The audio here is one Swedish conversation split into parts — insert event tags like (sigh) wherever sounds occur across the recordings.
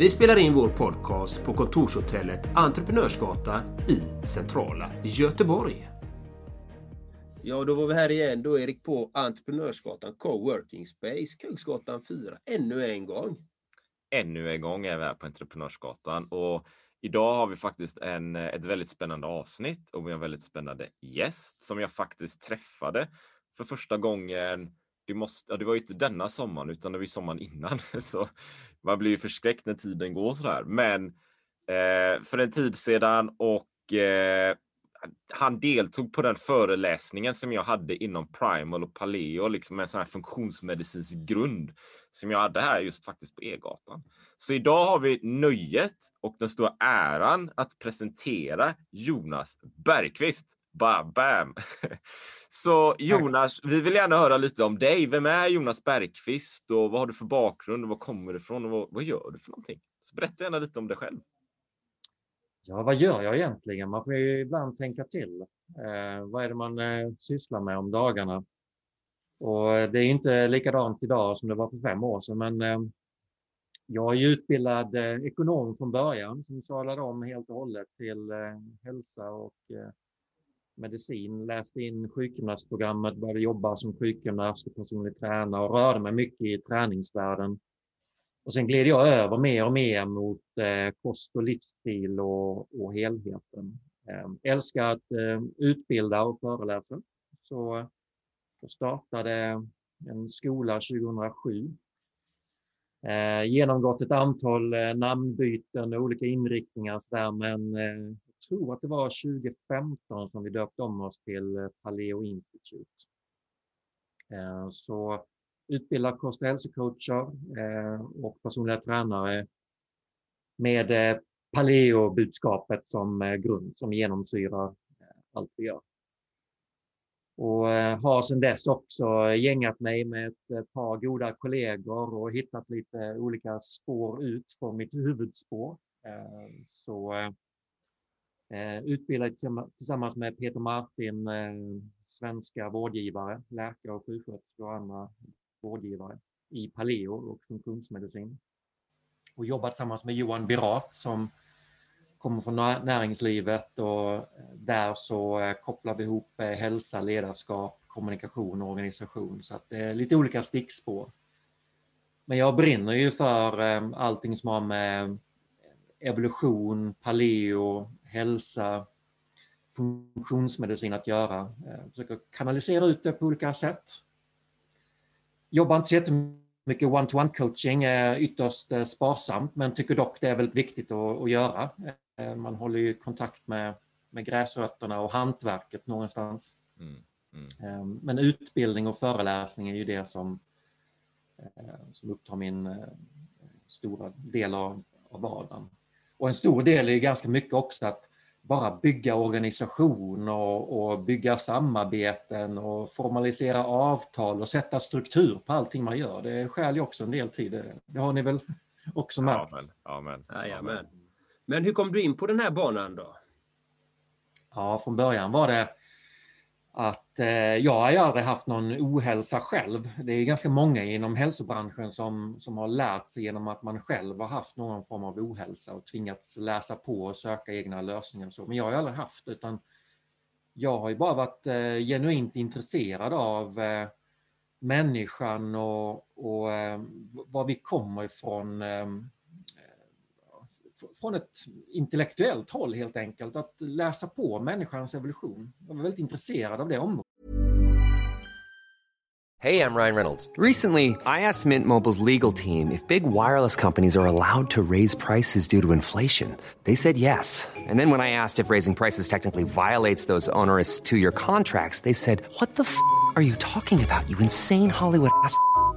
Vi spelar in vår podcast på kontorshotellet Entreprenörsgatan i centrala Göteborg. Ja, då var vi här igen då Erik på Entreprenörsgatan Coworking Space, Kungsgatan 4, ännu en gång. Ännu en gång är vi här på Entreprenörsgatan och idag har vi faktiskt en, ett väldigt spännande avsnitt och vi har en väldigt spännande gäst som jag faktiskt träffade för första gången det, måste, ja, det var ju inte denna sommaren utan det var ju sommaren innan. (laughs) Så man blir ju förskräckt när tiden går sådär. Men eh, för en tid sedan och eh, han deltog på den föreläsningen som jag hade inom Primal och Paleo, liksom en sån här funktionsmedicinsk grund som jag hade här just faktiskt på E-gatan. Så idag har vi nöjet och den stora äran att presentera Jonas Bergqvist. Ba bam. (laughs) Så Jonas, vi vill gärna höra lite om dig. Vem är Jonas Bergqvist och vad har du för bakgrund och var kommer du ifrån och vad, vad gör du för någonting? Så berätta gärna lite om dig själv. Ja, vad gör jag egentligen? Man får ju ibland tänka till. Eh, vad är det man eh, sysslar med om dagarna? Och det är inte likadant idag som det var för fem år sedan, men eh, jag är utbildad eh, ekonom från början som sadlade om helt och hållet till eh, hälsa och eh, medicin, läste in sjukgymnastprogrammet, började jobba som sjukgymnast och personlig tränare och rörde mig mycket i träningsvärlden. Och sen gled jag över mer och mer mot eh, kost och livsstil och, och helheten. Eh, älskar att eh, utbilda och föreläsa. Så jag startade en skola 2007. Eh, genomgått ett antal eh, namnbyten och olika inriktningar men eh, tror att det var 2015 som vi döpte om oss till eh, Paleo Institute. Eh, så utbildar kost och hälsocoacher eh, och personliga tränare med paleo-budskapet som grund, som genomsyrar allt vi gör. Och har sedan dess också gängat mig med ett par goda kollegor och hittat lite olika spår ut från mitt huvudspår. Så Eh, utbildad tillsammans med Peter Martin, eh, svenska vårdgivare, läkare och sjuksköterskor och andra vårdgivare i paleo och funktionsmedicin. Och jobbat tillsammans med Johan Birak som kommer från näringslivet och eh, där så kopplar vi ihop hälsa, ledarskap, kommunikation och organisation. Så att det är lite olika stickspår. Men jag brinner ju för allting som har med evolution, paleo, hälsa, funktionsmedicin att göra. Jag eh, försöker kanalisera ut det på olika sätt. Jobbar inte så jättemycket one-to-one coaching, är ytterst eh, sparsamt, men tycker dock det är väldigt viktigt att, att göra. Eh, man håller ju kontakt med, med gräsrötterna och hantverket någonstans. Mm, mm. Men utbildning och föreläsning är ju det som, som upptar min stora del av, av vardagen. Och en stor del är ganska mycket också att bara bygga organisation och, och, bygga samarbeten och formalisera avtal och sätta struktur på allting man gör. Det skäl ju också en del tid. Det har ni väl också märkt? Amen. Amen. Amen. Men hur kom du in på den här banan då? Ja, från början var det att eh, jag har aldrig haft någon ohälsa själv. Det är ganska många inom hälsobranschen som, som har lärt sig genom att man själv har haft någon form av ohälsa och tvingats läsa på och söka egna lösningar. Och så. Men jag har aldrig haft det, utan jag har ju bara varit eh, genuint intresserad av eh, människan och, och eh, var vi kommer ifrån eh, från ett intellektuellt håll helt enkelt, att läsa på människans evolution. Jag var väldigt intresserad av det området. Hej, jag Ryan Reynolds. Recently, I asked Mint Mobiles legal team if big wireless companies are allowed to raise prices due to inflation. They said yes. And then when I asked if raising prices technically violates those onerous two-year contracts, they said, what the f*** are you talking about, you insane Hollywood ass?"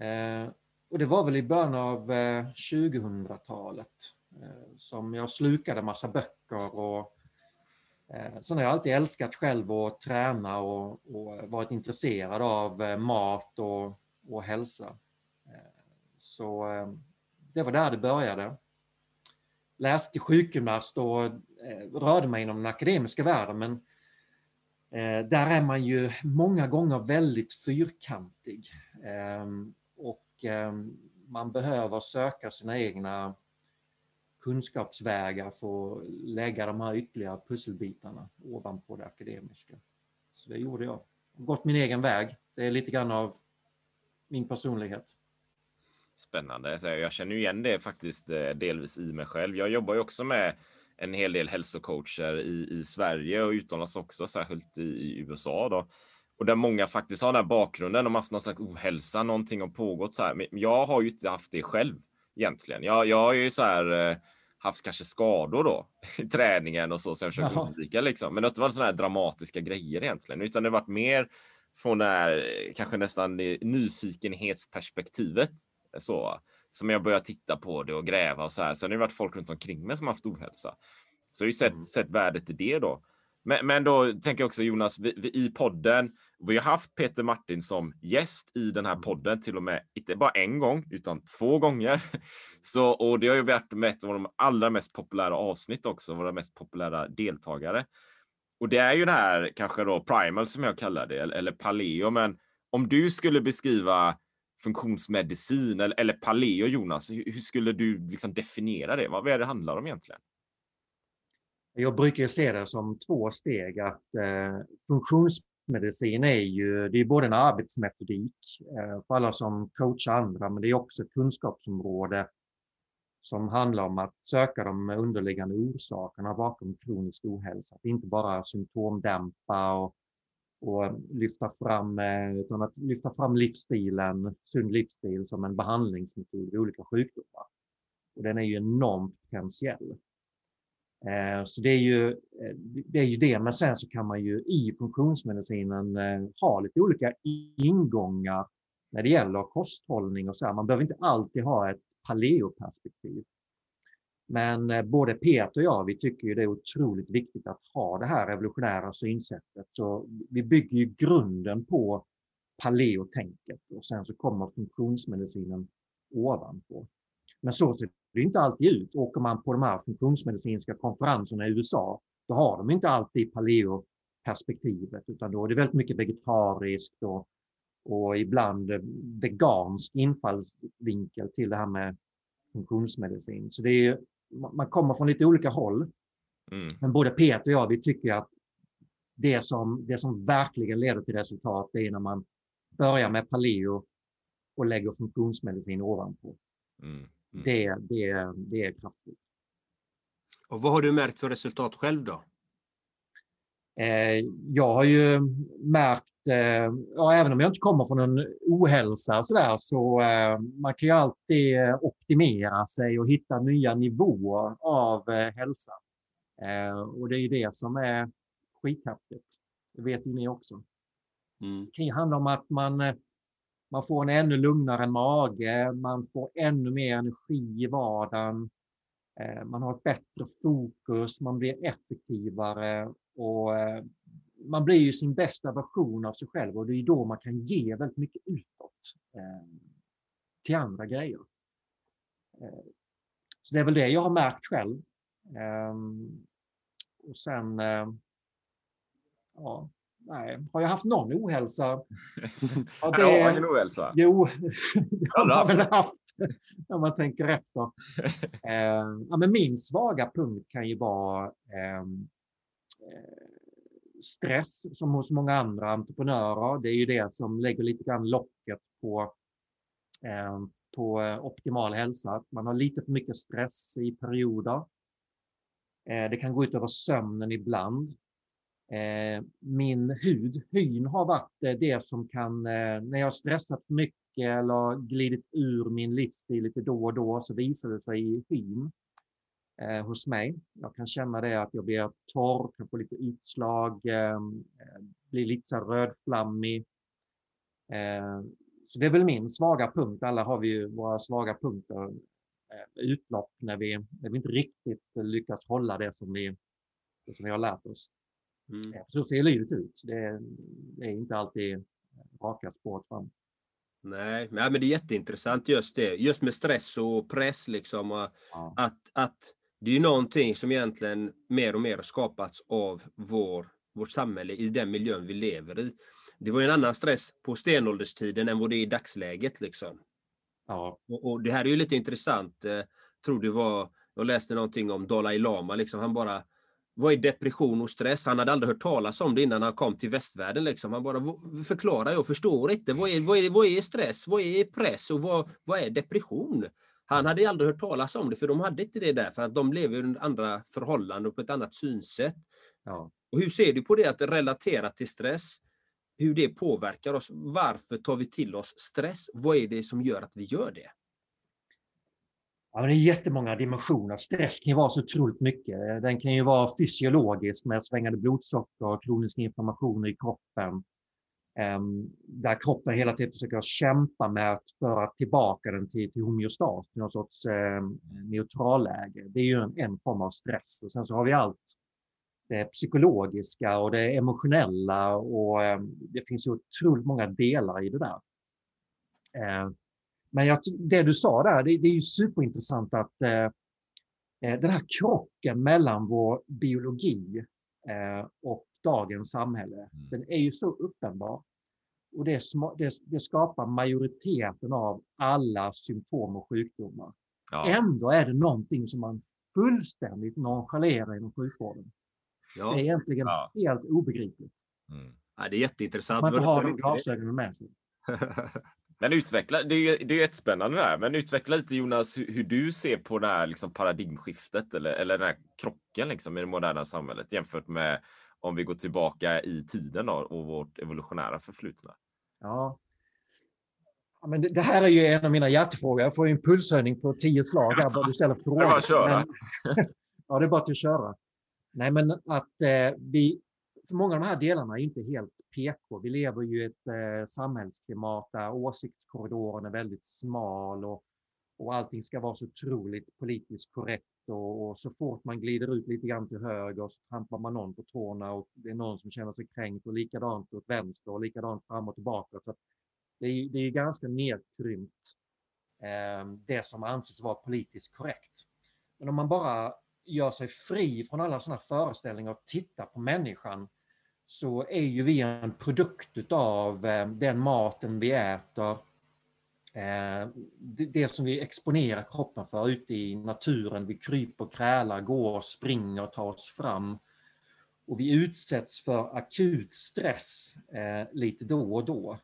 Eh, och det var väl i början av eh, 2000-talet eh, som jag slukade massa böcker och sen har jag alltid älskat själv att träna och, och varit intresserad av mat och, och hälsa. Så det var där det började. Läste till sjukgymnast och rörde mig inom den akademiska världen men där är man ju många gånger väldigt fyrkantig. Ehm, Eh, man behöver söka sina egna kunskapsvägar för att lägga de här ytterligare pusselbitarna ovanpå det akademiska. Så det gjorde jag. Gått min egen väg. Det är lite grann av min personlighet. Spännande. Jag känner igen det faktiskt eh, delvis i mig själv. Jag jobbar ju också med en hel del hälsocoacher i, i Sverige och utomlands också, särskilt i, i USA. Då. Och där många faktiskt har den här bakgrunden. De har haft någon slags ohälsa, någonting har pågått så här. Men jag har ju inte haft det själv egentligen. Jag, jag har ju så här eh, haft kanske skador då (laughs) i träningen och så, så jag försöker Jaha. undvika liksom. Men det har inte varit sådana här dramatiska grejer egentligen, utan det har varit mer från det här eh, kanske nästan nyfikenhetsperspektivet så som jag börjar titta på det och gräva och så här. Sen har det varit folk runt omkring mig som haft ohälsa. Så jag har ju sett, Mm. sett värdet i det då. Men, men då tänker jag också Jonas, vi, vi, i podden, vi har haft Peter Martin som gäst i den här Mm. podden till och med, inte bara en gång, utan två gånger. (laughs) Så, och det har ju varit med ett av de allra mest populära avsnitt också, våra mest populära deltagare. Och det är ju det här kanske då primal som jag kallar det, eller, paleo, men om du skulle beskriva funktionsmedicin eller, eller paleo Jonas, hur, hur skulle du liksom definiera det? Vad är det handlar om egentligen? Jag brukar se det som två steg. att eh, Funktionsmedicin är ju det är både en arbetsmetodik eh, för alla som coachar andra, men det är också ett kunskapsområde som handlar om att söka de underliggande orsakerna bakom kronisk ohälsa. Att inte bara symptomdämpa och, och lyfta, fram, eh, utan att lyfta fram livsstilen, sund livsstil som en behandlingsmetod vid olika sjukdomar. Och den är ju enormt potentiell. Eh, så det är, ju, eh, det är ju det, men sen så kan man ju i funktionsmedicinen eh, ha lite olika ingångar när det gäller kosthållning och så här. Man behöver inte alltid ha ett paleoperspektiv. Men både Peter och jag, vi tycker ju det är otroligt viktigt att ha det här revolutionära synsättet. Så vi bygger ju grunden på paleotänket och sen så kommer funktionsmedicinen ovanpå. Men så ser det inte alltid ut. Åker man på de här funktionsmedicinska konferenserna i USA, då har de inte alltid paleo-perspektivet, utan då är det väldigt mycket vegetariskt och, och ibland vegansk infallsvinkel till det här med funktionsmedicin. Så det är, man kommer från lite olika håll, Mm. men både Peter och jag, vi tycker att det som, det som verkligen leder till resultat, det är när man börjar med paleo och lägger funktionsmedicin ovanpå. Mm. Mm. Det, det, det är kraftfullt. Och vad har du märkt för resultat själv då? Eh, jag har ju märkt, eh, ja, även om jag inte kommer från en ohälsa och så, där, så eh, man kan ju alltid eh, optimera sig och hitta nya nivåer av eh, hälsa. Eh, och det är ju det som är skithäftigt. Det vet ju ni också. Mm. Det kan ju handla om att man, eh, man får en ännu lugnare mage, man får ännu mer energi i vardagen, eh, man har ett bättre fokus, man blir effektivare och eh, man blir ju sin bästa version av sig själv och det är då man kan ge väldigt mycket utåt eh, till andra grejer. Så det är väl det jag har märkt själv. Ehm, och sen, ja, nej, har jag haft någon ohälsa? (laughs) Ja, det, har ingen ohälsa? Jo, (laughs) det har man väl haft när (laughs) man tänker efter. eh, ja, men min svaga punkt kan ju vara ehm, eh, stress som hos många andra entreprenörer. Det är ju det som lägger lite grann locket på, eh, på optimal hälsa. Man har lite för mycket stress i perioder. Eh, det kan gå ut över sömnen ibland. Eh, min hud, hyn har varit eh, det som kan, eh, när jag stressat mycket eller glidit ur min livsstil lite då och då, så visar det sig i hyn hos mig. Jag kan känna det att jag blir torr, kan få lite utslag, ehm, blir lite så rödflammig. Så det är väl min svaga punkt. Alla har vi ju våra svaga punkter, utlopp när vi, när vi inte riktigt lyckas hålla det som vi, det som vi har lärt oss. Mm. Så ser livet ut. Det är, det är inte alltid raka spår fram. Nej, men det är jätteintressant just det. Just med stress och press. Liksom, och ja. att, att det är någonting som egentligen mer och mer har skapats av vår, vårt samhälle i den miljön vi lever i. Det var en annan stress på stenålderstiden än vad det är i dagsläget. Liksom. Ja. Och, och Det här är ju lite intressant. Jag tror det var, jag läste någonting om Dalai Lama. Liksom, han bara vad är depression och stress? Han hade aldrig hört talas om det innan han kom till västvärlden. Liksom. Han bara förklarar, jag förstår inte. Vad är, vad är, vad är stress? Vad är press? Och vad, vad är depression? Han hade aldrig hört talas om det, för de hade inte det där, för att de lever under andra förhållanden och på ett annat synsätt. Ja. Och hur ser du på det att relatera till stress? Hur det påverkar oss? Varför tar vi till oss stress? Vad är det som gör att vi gör det? Ja, det är jättemånga dimensioner. Stress kan ju vara så otroligt mycket. Den kan ju vara fysiologisk med svängande blodsocker och kroniska inflammationer i kroppen. Ehm, där kroppen hela tiden försöker kämpa med att föra tillbaka den till, till homeostas, till någon sorts eh, neutralläge. Det är ju en, en, form av stress. Och sen så har vi allt det psykologiska och det emotionella och eh, det finns ju otroligt många delar i det där. Eh, men jag, det du sa där, det, det är ju superintressant att eh, eh, den här krocken mellan vår biologi eh, och dagens samhälle, mm. den är ju så uppenbar. Och det, det, det, skapar majoriteten av alla symptom och sjukdomar. Ja. Ändå är det någonting som man fullständigt nonchalerar inom sjukvården. Ja. Det är egentligen ja. helt obegripligt. Mm. Ja, det är jätteintressant. Man inte har de glasögonen med sig. (laughs) Men utveckla, det är, det är jättespännande det här, men utveckla lite Jonas hur, hur du ser på det här liksom paradigmskiftet eller, eller den här krocken liksom i det moderna samhället jämfört med om vi går tillbaka i tiden då, och vårt evolutionära förflutna. Ja. ja men det, det, här är ju en av mina hjärtefrågor. Jag får ju en pulshöjning på tio slag här bara du ställer frågor. (laughs) Det är bara att köra. Men, (laughs) ja, det är bara att köra. Nej, men att eh, vi, för många av de här delarna är inte helt PK. Vi lever ju i ett eh, samhällsklimat där åsiktskorridoren är väldigt smal och, och allting ska vara så otroligt politiskt korrekt och, och, så fort man glider ut lite grann till höger så trampar man någon på tårna och det är någon som känner sig kränkt och likadant åt vänster och likadant fram och tillbaka. Så det är, det är ganska nedkrympt eh, det som anses vara politiskt korrekt. Men om man bara gör sig fri från alla sådana föreställningar och tittar på människan så är ju vi en produkt av eh, den maten vi äter, eh, det som vi exponerar kroppen för ute i naturen. Vi kryper, krälar, går, springer, tar oss fram. Och vi utsätts för akut stress eh, lite då och då.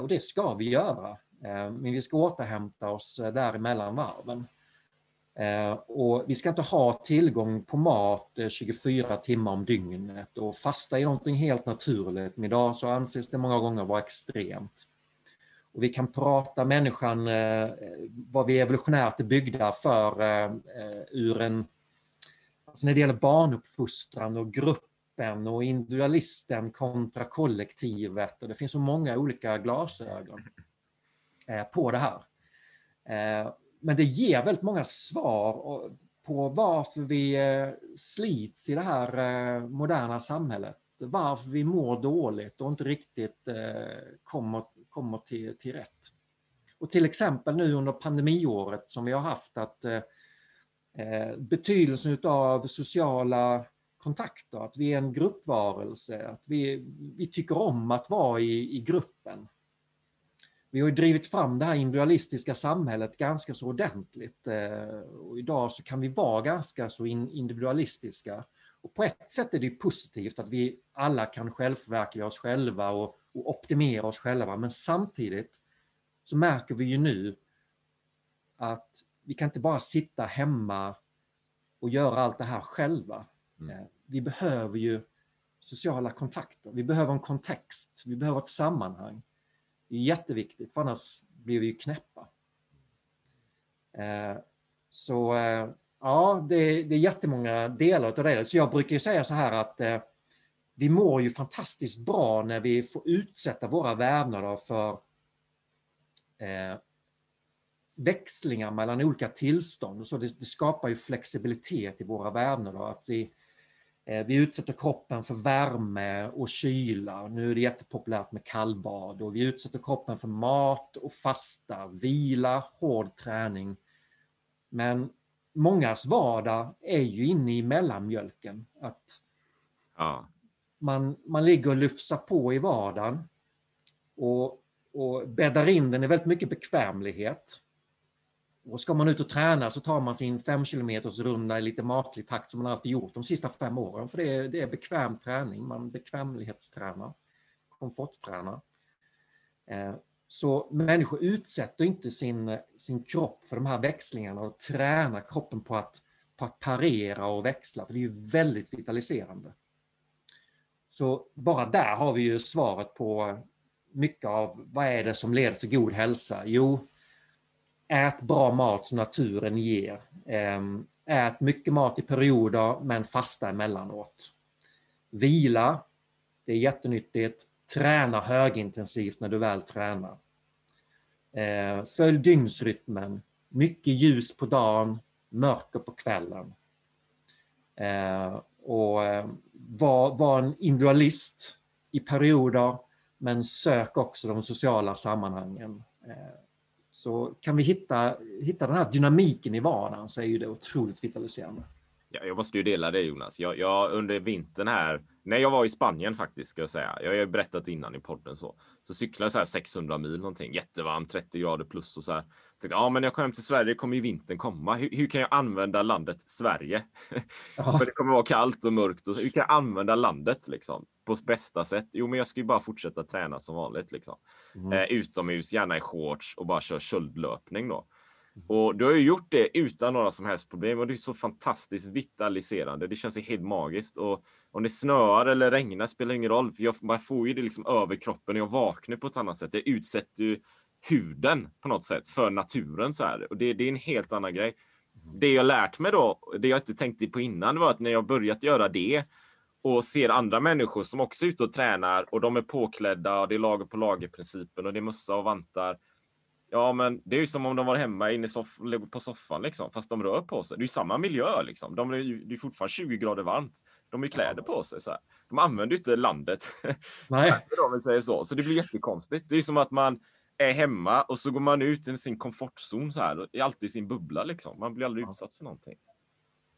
Och det ska vi göra. Men vi ska återhämta oss däremellan varven. Eh, och vi ska inte ha tillgång på mat eh, 24 timmar om dygnet och fasta är någonting helt naturligt, men idag så anses det många gånger vara extremt. Och vi kan prata människan, eh, vad vi evolutionärt är byggda för ur en, alltså när det gäller barnuppfostran och gruppen och individualisten kontra kollektivet. Och det finns så många olika glasögon på det här. Men det ger väldigt många svar på varför vi eh, slits i det här eh, moderna samhället. Varför vi mår dåligt och inte riktigt eh, kommer, kommer till, till rätt. Och till exempel nu under pandemiåret som vi har haft att betydelsen av sociala kontakter, att vi är en gruppvarelse, att vi, vi tycker om att vara i, i gruppen. Vi har ju drivit fram det här individualistiska samhället ganska så ordentligt. Eh, och idag så kan vi vara ganska så individualistiska. Och på ett sätt är det positivt att vi alla kan självförverkliga oss själva och, och optimera oss själva. Men samtidigt så märker vi ju nu att vi kan inte bara sitta hemma och göra allt det här själva. Mm. Eh, vi behöver ju sociala kontakter. Vi behöver en kontext. Vi behöver ett sammanhang. Det är jätteviktigt, för annars blir vi ju knäppa. Eh, så eh, ja, det, det är jättemånga delar av det. Så jag brukar ju säga så här att eh, vi mår ju fantastiskt bra när vi får utsätta våra vävnader för växlingar mellan olika tillstånd. Så det, det, skapar ju flexibilitet i våra vävnader. Att vi, vi utsätter kroppen för värme och kyla. Nu är det jättepopulärt med kallbad och vi utsätter kroppen för mat och fasta, vila, hård träning. Men mångas vardag är ju inne i mellanmjölken. Att ja. man, man ligger och lyfsar på i vardagen och, och bäddar in den i väldigt mycket bekvämlighet. Och ska man ut och träna så tar man sin 5 km runda i lite maklig takt som man alltid gjort de sista fem åren. För det är, det är bekväm träning, man bekvämlighetstränar, komforttränar. Eh, så människor utsätter inte sin, sin kropp för de här växlingarna och tränar kroppen på att, på att parera och växla, för det är ju väldigt vitaliserande. Så bara där har vi ju svaret på mycket av vad är det som leder till god hälsa? Jo, Ät bra mat som naturen ger. Ehm, ät mycket mat i perioder men fasta emellanåt. Vila, det är jättenyttigt. Träna högintensivt när du väl tränar. Ehm, följ dygnsrytmen. Mycket ljus på dagen, mörker på kvällen. Ehm, och var, var en individualist i perioder men sök också de sociala sammanhangen. Så kan vi hitta, hitta den här dynamiken i vardagen så är ju det otroligt vitaliserande. Ja, jag måste ju dela det Jonas. Jag, jag, under vintern här, när jag var i Spanien faktiskt ska jag säga. Jag har ju berättat innan i podden så. Så cyklade jag så här 600 mil någonting, jättevarmt, 30 grader plus och så här. Så ja, men jag kommer hem till Sverige, kommer ju vintern komma. Hur, hur kan jag använda landet Sverige? (laughs) För det kommer vara kallt och mörkt och så. Hur kan jag använda landet liksom? På bästa sätt? Jo, men jag ska ju bara fortsätta träna som vanligt liksom. Mm. Eh, utomhus, gärna i shorts och bara köra köldlöpning då. Mm. Och du har ju gjort det utan några som helst problem och det är så fantastiskt vitaliserande. Det känns ju helt magiskt och om det snöar eller regnar spelar ingen roll för jag, man får ju det liksom över kroppen och jag vaknar på ett annat sätt. Det utsätter ju huden på något sätt för naturen så här och det, det är en helt annan grej. Mm. Det jag lärt mig då, det jag inte tänkte på innan var att när jag börjat göra det och ser andra människor som också är ute och tränar och de är påklädda och det är lager på lager-principen och det är mössa och vantar. Ja, men det är ju som om de var hemma inne soff på soffan liksom, fast de rör på sig. Det är ju samma miljö liksom. De är ju, det är fortfarande 20 grader varmt. De har kläder på sig så här. De använder ju inte landet. (laughs) Nej. så, de säger så. så det blir jättekonstigt. Det är som att man är hemma och så går man ut i sin komfortzon så här. Är alltid i sin bubbla liksom. Man blir aldrig utsatt för någonting.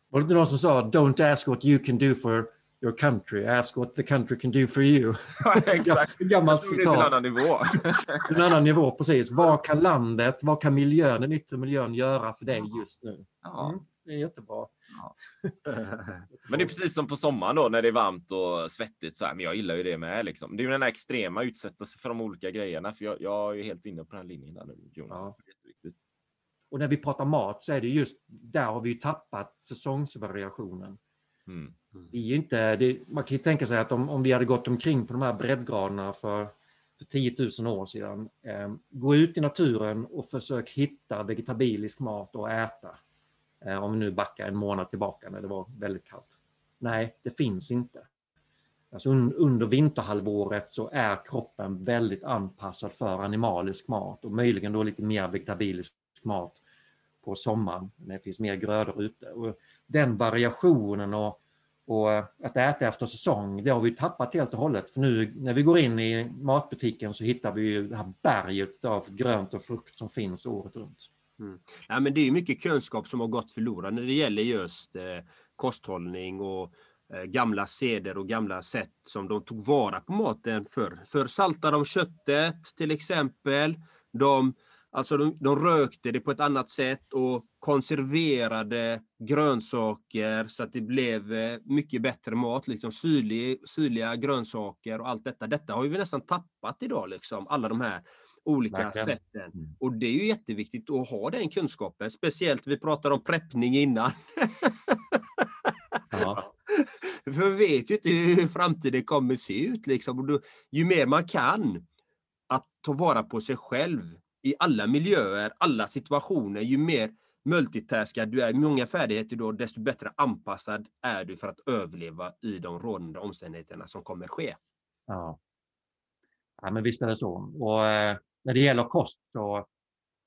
Var det inte någon som sa don't ask what you can do for your country, ask what the country can do for you. (laughs) exakt. Gammalt citat. Det är en annan nivå. (laughs) en annan nivå, precis. Vad kan landet, vad kan miljön, den yttre miljön göra för dig just nu? Mm, det är jättebra. Ja. (laughs) Men det är precis som på sommaren då när det är varmt och svettigt så här. Men jag gillar ju det med liksom. Det är ju den här extrema utsätta sig för de olika grejerna. För jag, jag är helt inne på den linjen där nu, Jonas. Ja. Och när vi pratar mat så är det just där har vi ju tappat säsongsvariationen. Mm. Mm. Det är inte, det, man kan ju tänka sig att om, om vi hade gått omkring på de här breddgraderna för, för 10 000 år sedan, eh, gå ut i naturen och försök hitta vegetabilisk mat att äta. Eh, om vi nu backar en månad tillbaka när det var väldigt kallt. Nej, det finns inte. Alltså un, under vinterhalvåret så är kroppen väldigt anpassad för animalisk mat och möjligen då lite mer vegetabilisk mat på sommaren när det finns mer grödor ute. Och den variationen och, och att äta efter säsong, det har vi tappat helt och hållet. För nu när vi går in i matbutiken så hittar vi ju det här berget av grönt och frukt som finns året runt. Mm. Ja, men det är mycket kunskap som har gått förlorad när det gäller just eh, kosthållning och eh, gamla seder och gamla sätt som de tog vara på maten för. För saltade de köttet till exempel. De, alltså de, de rökte det på ett annat sätt och konserverade grönsaker så att det blev eh, mycket bättre mat. Liksom syrlig, syrliga grönsaker och allt detta. Detta har vi nästan tappat idag, liksom, alla de här olika Verkligen. sätten. Mm. Och det är ju jätteviktigt att ha den kunskapen. Speciellt, vi pratade om preppning innan. Ja. (laughs) För vi vet ju inte hur framtiden kommer se ut. Liksom. Och då, ju mer man kan att ta vara på sig själv i alla miljöer, alla situationer, ju mer multitaskad du är, ju många färdigheter då, desto bättre anpassad är du för att överleva i de rådande omständigheterna som kommer ske. Ja. ja, men visst är det så. Och eh, när det gäller kost så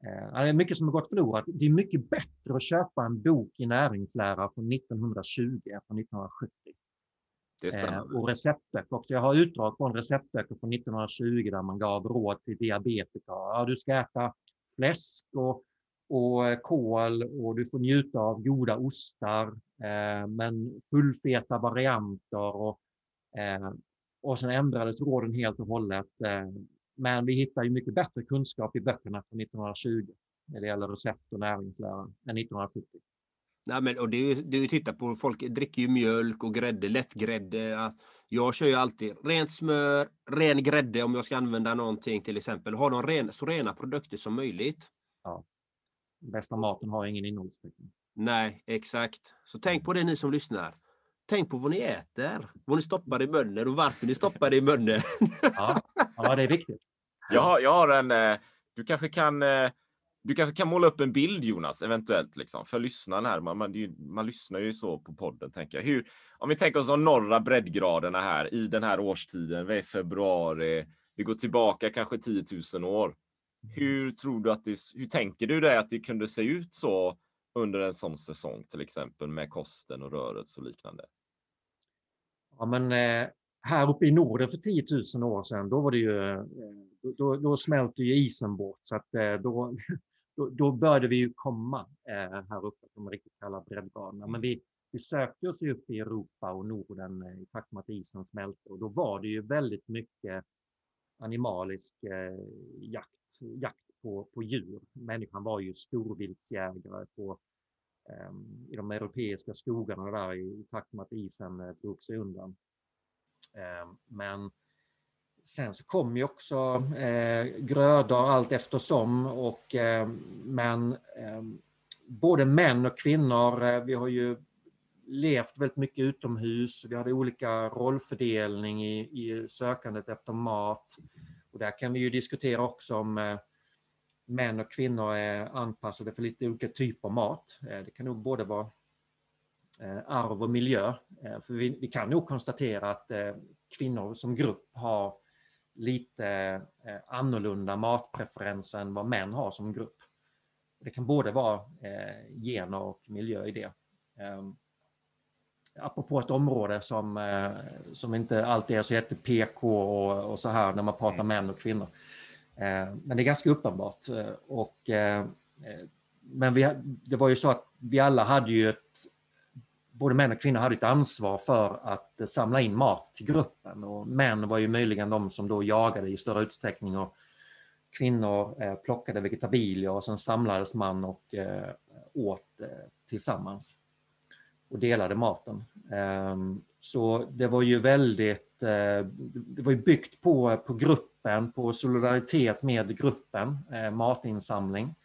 eh, det är mycket som har gått förlorat. Det är mycket bättre att köpa en bok i näringslära från 1920 än från 1970. Det är Eh, spännande. och receptböcker också. Jag har utdrag från receptböcker från 1920 där man gav råd till diabetiker. Ja, du ska äta fläsk och, och eh, kål och du får njuta av goda ostar, eh, men fullfeta varianter. Och, eh, och sen ändrades råden helt och hållet. Eh, men vi hittar ju mycket bättre kunskap i böckerna från 1920 när det gäller recept och näringslära än 1970. Nej, men, och det är ju det är titta på, folk dricker ju mjölk och grädde, lättgrädde. Ja. Jag kör ju alltid rent smör, ren grädde om jag ska använda någonting till exempel. Ha de ren, så rena produkter som möjligt. Bästa maten har ingen innehållsförteckning. Nej, exakt. Så tänk på det ni som lyssnar. Tänk på vad ni äter, vad ni stoppar i munnen och varför ni stoppar det i munnen. Ja, ja, det är viktigt. Jag har, jag har en... eh, Du kanske kan... Du kanske kan måla upp en bild Jonas, eventuellt, liksom, för lyssnaren här. Man, man, man lyssnar ju så på podden, tänker jag. Hur, om vi tänker oss de norra breddgraderna här i den här årstiden, vi är i februari, vi går tillbaka kanske 10 000 år. Hur tror du att det, hur tänker du dig att det kunde se ut så under en sån säsong, till exempel med kosten och rörelse och liknande? Ja, men eh, här uppe i Norden för 10 000 år sedan, då var det ju, eh, då, då, då smälte ju isen bort så att eh, då, då, då började vi ju komma eh, här uppe, på de riktigt kalla breddgraderna. Men vi, vi sökte oss ju upp i Europa och Norden eh, i takt med att isen smälte och då var det ju väldigt mycket animalisk eh, jakt, jakt på, på djur. Människan var ju storviltsjägare på, eh, i de europeiska skogarna där i, takt med att isen eh, drog sig undan. Eh, men sen så kom ju också eh, grödor allt eftersom och eh, men eh, både män och kvinnor, eh, vi har ju levt väldigt mycket utomhus. Vi hade olika rollfördelning i, i sökandet efter mat. Och där kan vi ju diskutera också om eh, män och kvinnor är anpassade för lite olika typer av mat. Eh, det kan nog både vara eh, arv och miljö. Eh, för vi, vi kan nog konstatera att eh, kvinnor som grupp har lite eh, annorlunda matpreferenser än vad män har som grupp. Det kan både vara eh, gener och miljö i det. Ehm, apropå ett område som, eh, som inte alltid är så jätte PK och, och så här när man pratar män och kvinnor. Eh, men det är ganska uppenbart. Eh, och, eh, men vi, det var ju så att vi alla hade ju ett, både män och kvinnor hade ett ansvar för att eh, samla in mat till gruppen. Och män var ju möjligen de som då jagade i större utsträckning och kvinnor eh, plockade vegetabilier och sen samlades man och eh, åt tillsammans och delade maten. Ehm, så det var ju väldigt, det var ju byggt på, på gruppen, på solidaritet med gruppen, matinsamling.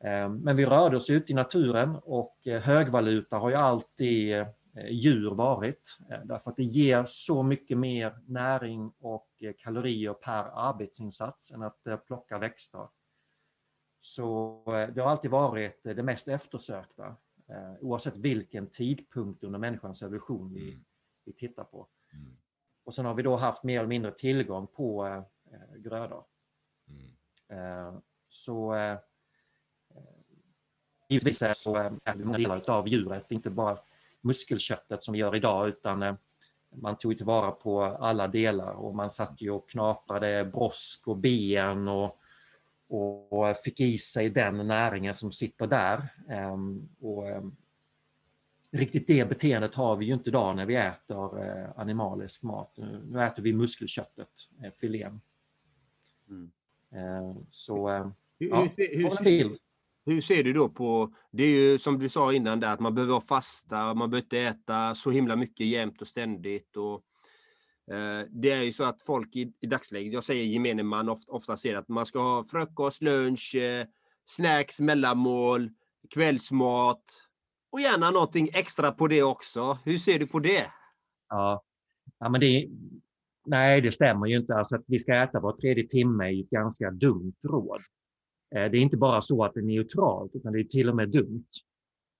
Ehm, Men vi rörde oss ut i naturen och eh, högvaluta har ju alltid eh, djur varit. eh, Därför att det ger så mycket mer näring och eh, kalorier per arbetsinsats än att eh, plocka växter. Så eh, det har alltid varit eh, det mest eftersökta. eh, Oavsett vilken tidpunkt under människans evolution vi, vi tittar på. Och sen har vi då haft mer eller mindre tillgång på eh, grödor. Mm. Så givetvis är så är det många delar av djuret, inte bara muskelköttet som vi gör idag utan man tog tillvara på alla delar och man satt ju och knaprade brosk och ben och, och fick i sig den näringen som sitter där. Ehm, och ehm, riktigt det beteendet har vi ju inte idag när vi äter eh, animalisk mat. Nu äter vi muskelköttet, eh, filén. Mm. Ehm, så, ja, hur, hur, hur, hur ser du då på, det är ju som du sa innan där, att man behöver fasta, man behöver inte äta så himla mycket jämt och ständigt. Och, eh, det är ju så att folk i, i dagsläget, jag säger gemene man, ofta, ofta ser att man ska ha frukost, lunch, eh, snacks, mellanmål, kvällsmat och gärna någonting extra på det också. Hur ser du på det? Ja, ja men det, nej det stämmer ju inte. Alltså att vi ska äta var tredje timme är ett ganska dumt råd. Eh, det är inte bara så att det är neutralt, utan det är till och med dumt.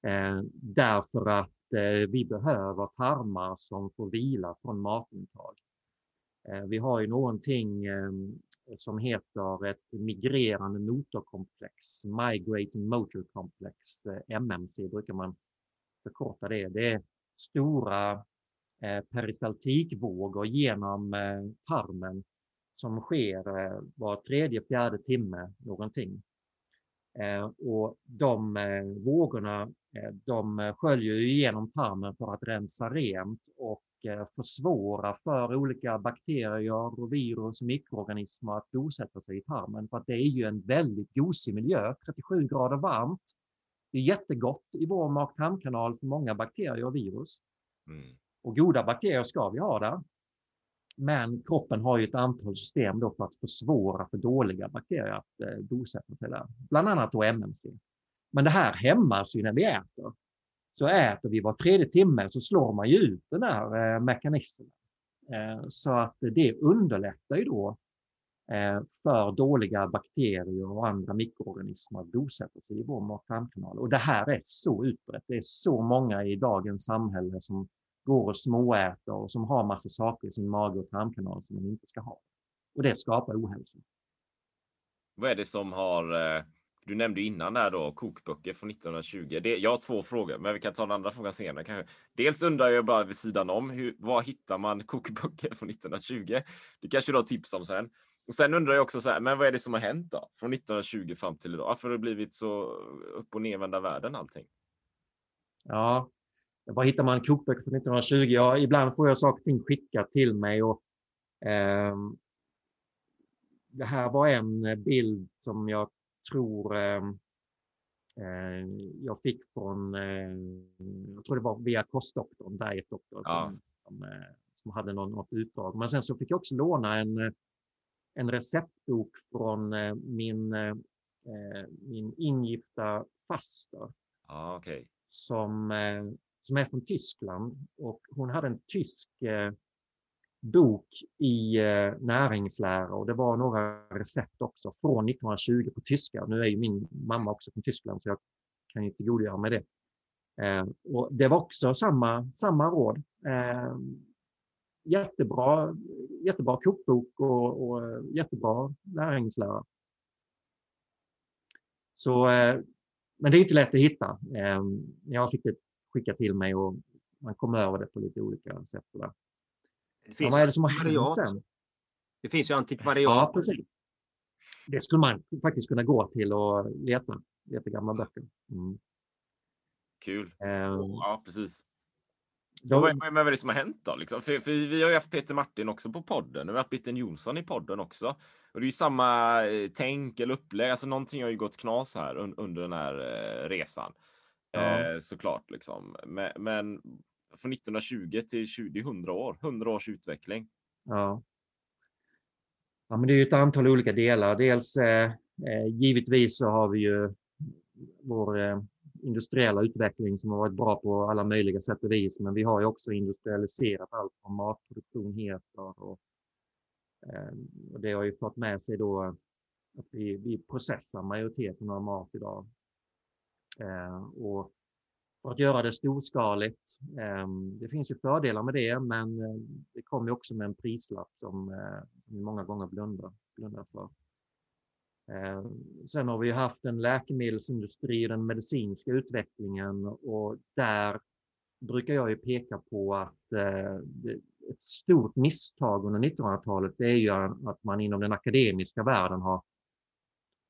Eh, därför att eh, vi behöver tarmar som får vila från matintag. Vi har ju någonting ehm, som heter ett migrerande motorkomplex, Migrating Motor Complex, MMC brukar man förkorta det. Det är stora peristaltikvågor genom tarmen som sker eh, var tredje, fjärde timme någonting. Eh, och de eh, vågorna de sköljer igenom tarmen för att rensa rent och försvåra för olika bakterier, och virus och mikroorganismer att bosätta sig i tarmen. För att det är ju en väldigt gosig miljö, 37 grader varmt. Det är jättegott i vår mag-tarmkanal för många bakterier och virus. Mm. Och goda bakterier ska vi ha där. Men kroppen har ju ett antal system då för att försvåra för dåliga bakterier att eh, bosätta sig där. Bland annat då MMC. Men det här hämmas ju när vi äter. Så äter vi var tredje timme så slår man ju ut den här eh, mekanismen. Eh, så att det underlättar ju då eh, för dåliga bakterier och andra mikroorganismer att bosätta sig i vår mag-tarmkanal. Och det här är så utbrett. Det är så många i dagens samhälle som går och småäter och som har massa saker i sin mage och tarmkanal som man inte ska ha. Och det skapar ohälsa. Vad är det som har, eh, du nämnde innan där då kokböcker från 1920. Det, jag har två frågor, men vi kan ta den andra frågan senare kanske. Dels undrar jag bara vid sidan om, hur, var hittar man kokböcker från 1920? Det kanske du har tips om sen. Och sen undrar jag också så här, men vad är det som har hänt då? Från 1920 fram till idag? Varför har det blivit så upp och nervända världen allting? Ja, var hittar man kokböcker från 1920? Ja, ibland får jag saker och ting skickat till mig. Och, eh, det här var en bild som jag tror ehm, eh, jag fick från, eh, jag tror det var via kostdoktorn, Diet Doctor, ja. som, som, eh, hade någon, något utdrag. Men sen så fick jag också låna en, en receptbok från eh, min, eh, min ingifta faster. Ja, okay. Som som är från Tyskland och hon hade en tysk eh, bok i eh, näringslära och det var några recept också från 1920 på tyska. Nu är ju min mamma också från Tyskland så jag kan ju tillgodogöra mig det. Eh, och det var också samma, samma råd. Eh, jättebra, jättebra kokbok och, och jättebra näringslära. Så, eh, men det är inte lätt att hitta. Eh, jag fick ett skicka till mig och man kommer över det på lite olika sätt. Där. Det finns ja, vad är det som har hänt sen? Det finns ju antikvariat. Ja, precis. Det skulle man faktiskt kunna gå till och leta, leta gamla böcker. Mm. Kul. Um, ja, precis. Då, vad, vad är det som har hänt då? Liksom? För, för, vi har ju haft Peter Martin också på podden och vi har haft Bitten Jonsson i podden också. Och det är ju samma eh, tänk eller upplägg. Alltså någonting har ju gått knas här un, under den här eh, resan. Ja. Eh, såklart liksom. Men, men från 1920 till 20, 100 år, 100 års utveckling. Ja. Ja, men det är ett antal olika delar. Dels eh, eh, givetvis så har vi ju vår eh, industriella utveckling som har varit bra på alla möjliga sätt och vis. Men vi har ju också industrialiserat allt från matproduktion heter och, eh, och det har ju fått med sig då att vi, vi processar majoriteten av mat idag Eh, och för att göra det storskaligt. Ehm, det finns ju fördelar med det, men eh, det kommer också med en prislapp som eh, vi många gånger blundar, blundar för. Sen har vi haft en läkemedelsindustri, den medicinska utvecklingen och där brukar jag ju peka på att ett stort misstag under 1900-talet det är ju att man inom den akademiska världen har,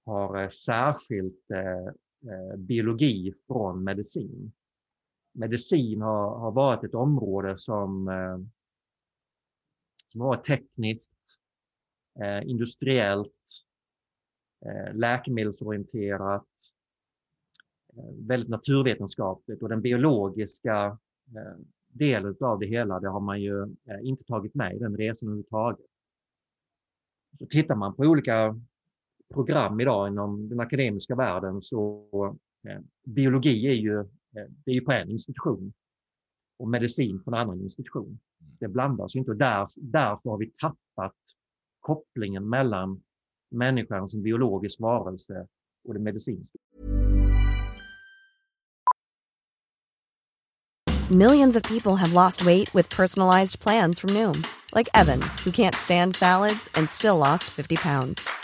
har särskilt eh, Eh, biologi från medicin. Medicin har, har varit ett område som, eh, som har varit tekniskt, eh, industriellt, läkemedelsorienterat, väldigt naturvetenskapligt och den biologiska delen av det hela, det har man ju inte tagit med i den resan överhuvudtaget. Så tittar man på olika program idag inom den akademiska världen så eh, biologi är ju, eh, det är ju på en institution och medicin på en annan institution. Det blandas ju inte och där, därför har vi tappat kopplingen mellan människan som biologisk varelse och det medicinska. Millions of people have lost weight with personalized plans from Noom. Like Evan, who can't stand salads and still lost 50 pounds.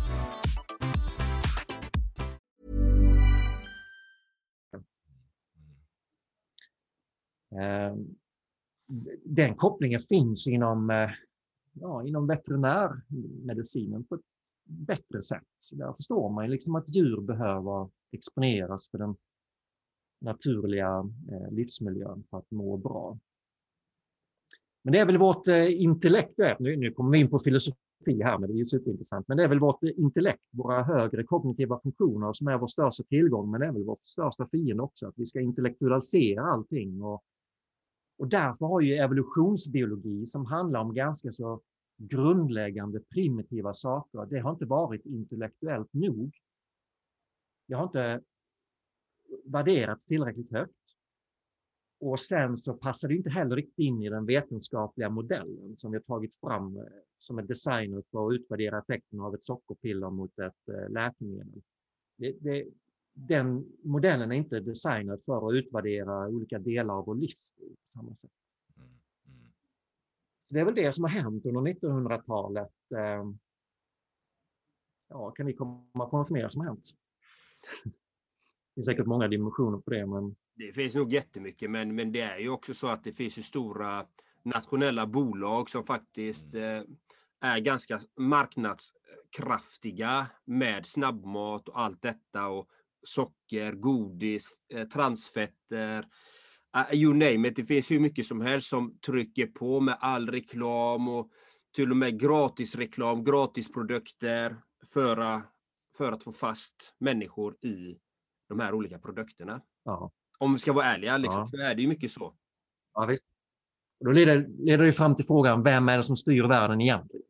Ehm, den kopplingen finns inom, eh, ja, inom veterinärmedicinen på ett bättre sätt. Där förstår man liksom att djur behöver exponeras för den naturliga eh, livsmiljön för att må bra. Men det är väl vårt eh, intellekt, nu kommer vi in på filosofi här, men det är ju superintressant, men det är väl vårt intellekt, våra högre kognitiva funktioner som är vår största tillgång, men det är väl vår största fiende också, att vi ska intellektualisera allting och och därför har ju evolutionsbiologi som handlar om ganska så grundläggande primitiva saker, det har inte varit intellektuellt nog. Det har inte värderats tillräckligt högt. Och sen så passar det inte heller riktigt in i den vetenskapliga modellen som vi har tagit fram eh, som är designad för att utvärdera effekten av ett sockerpiller mot ett eh, läkemedel. Det, det, den modellen är inte designad för att utvärdera olika delar av vår livsstil på samma sätt. Mm, mm. det är väl det som har hänt under 1900-talet. Ehm, ja, kan ni komma på något mer som har hänt? Det finns säkert många dimensioner på det. Men... Det finns nog jättemycket, men, men det är ju också så att det finns ju stora nationella bolag som faktiskt mm. eh, är ganska marknadskraftiga med snabbmat och allt detta. Och socker, godis, eh, transfetter, uh, you name it. Det finns hur mycket som helst som trycker på med all reklam och till och med gratisreklam, gratisprodukter för, för att få fast människor i de här olika produkterna. Ja. Om vi ska vara ärliga, liksom, ja. så är det ju mycket så. Ja, visst. Och då leder, leder det fram till frågan, vem är det som styr världen egentligen?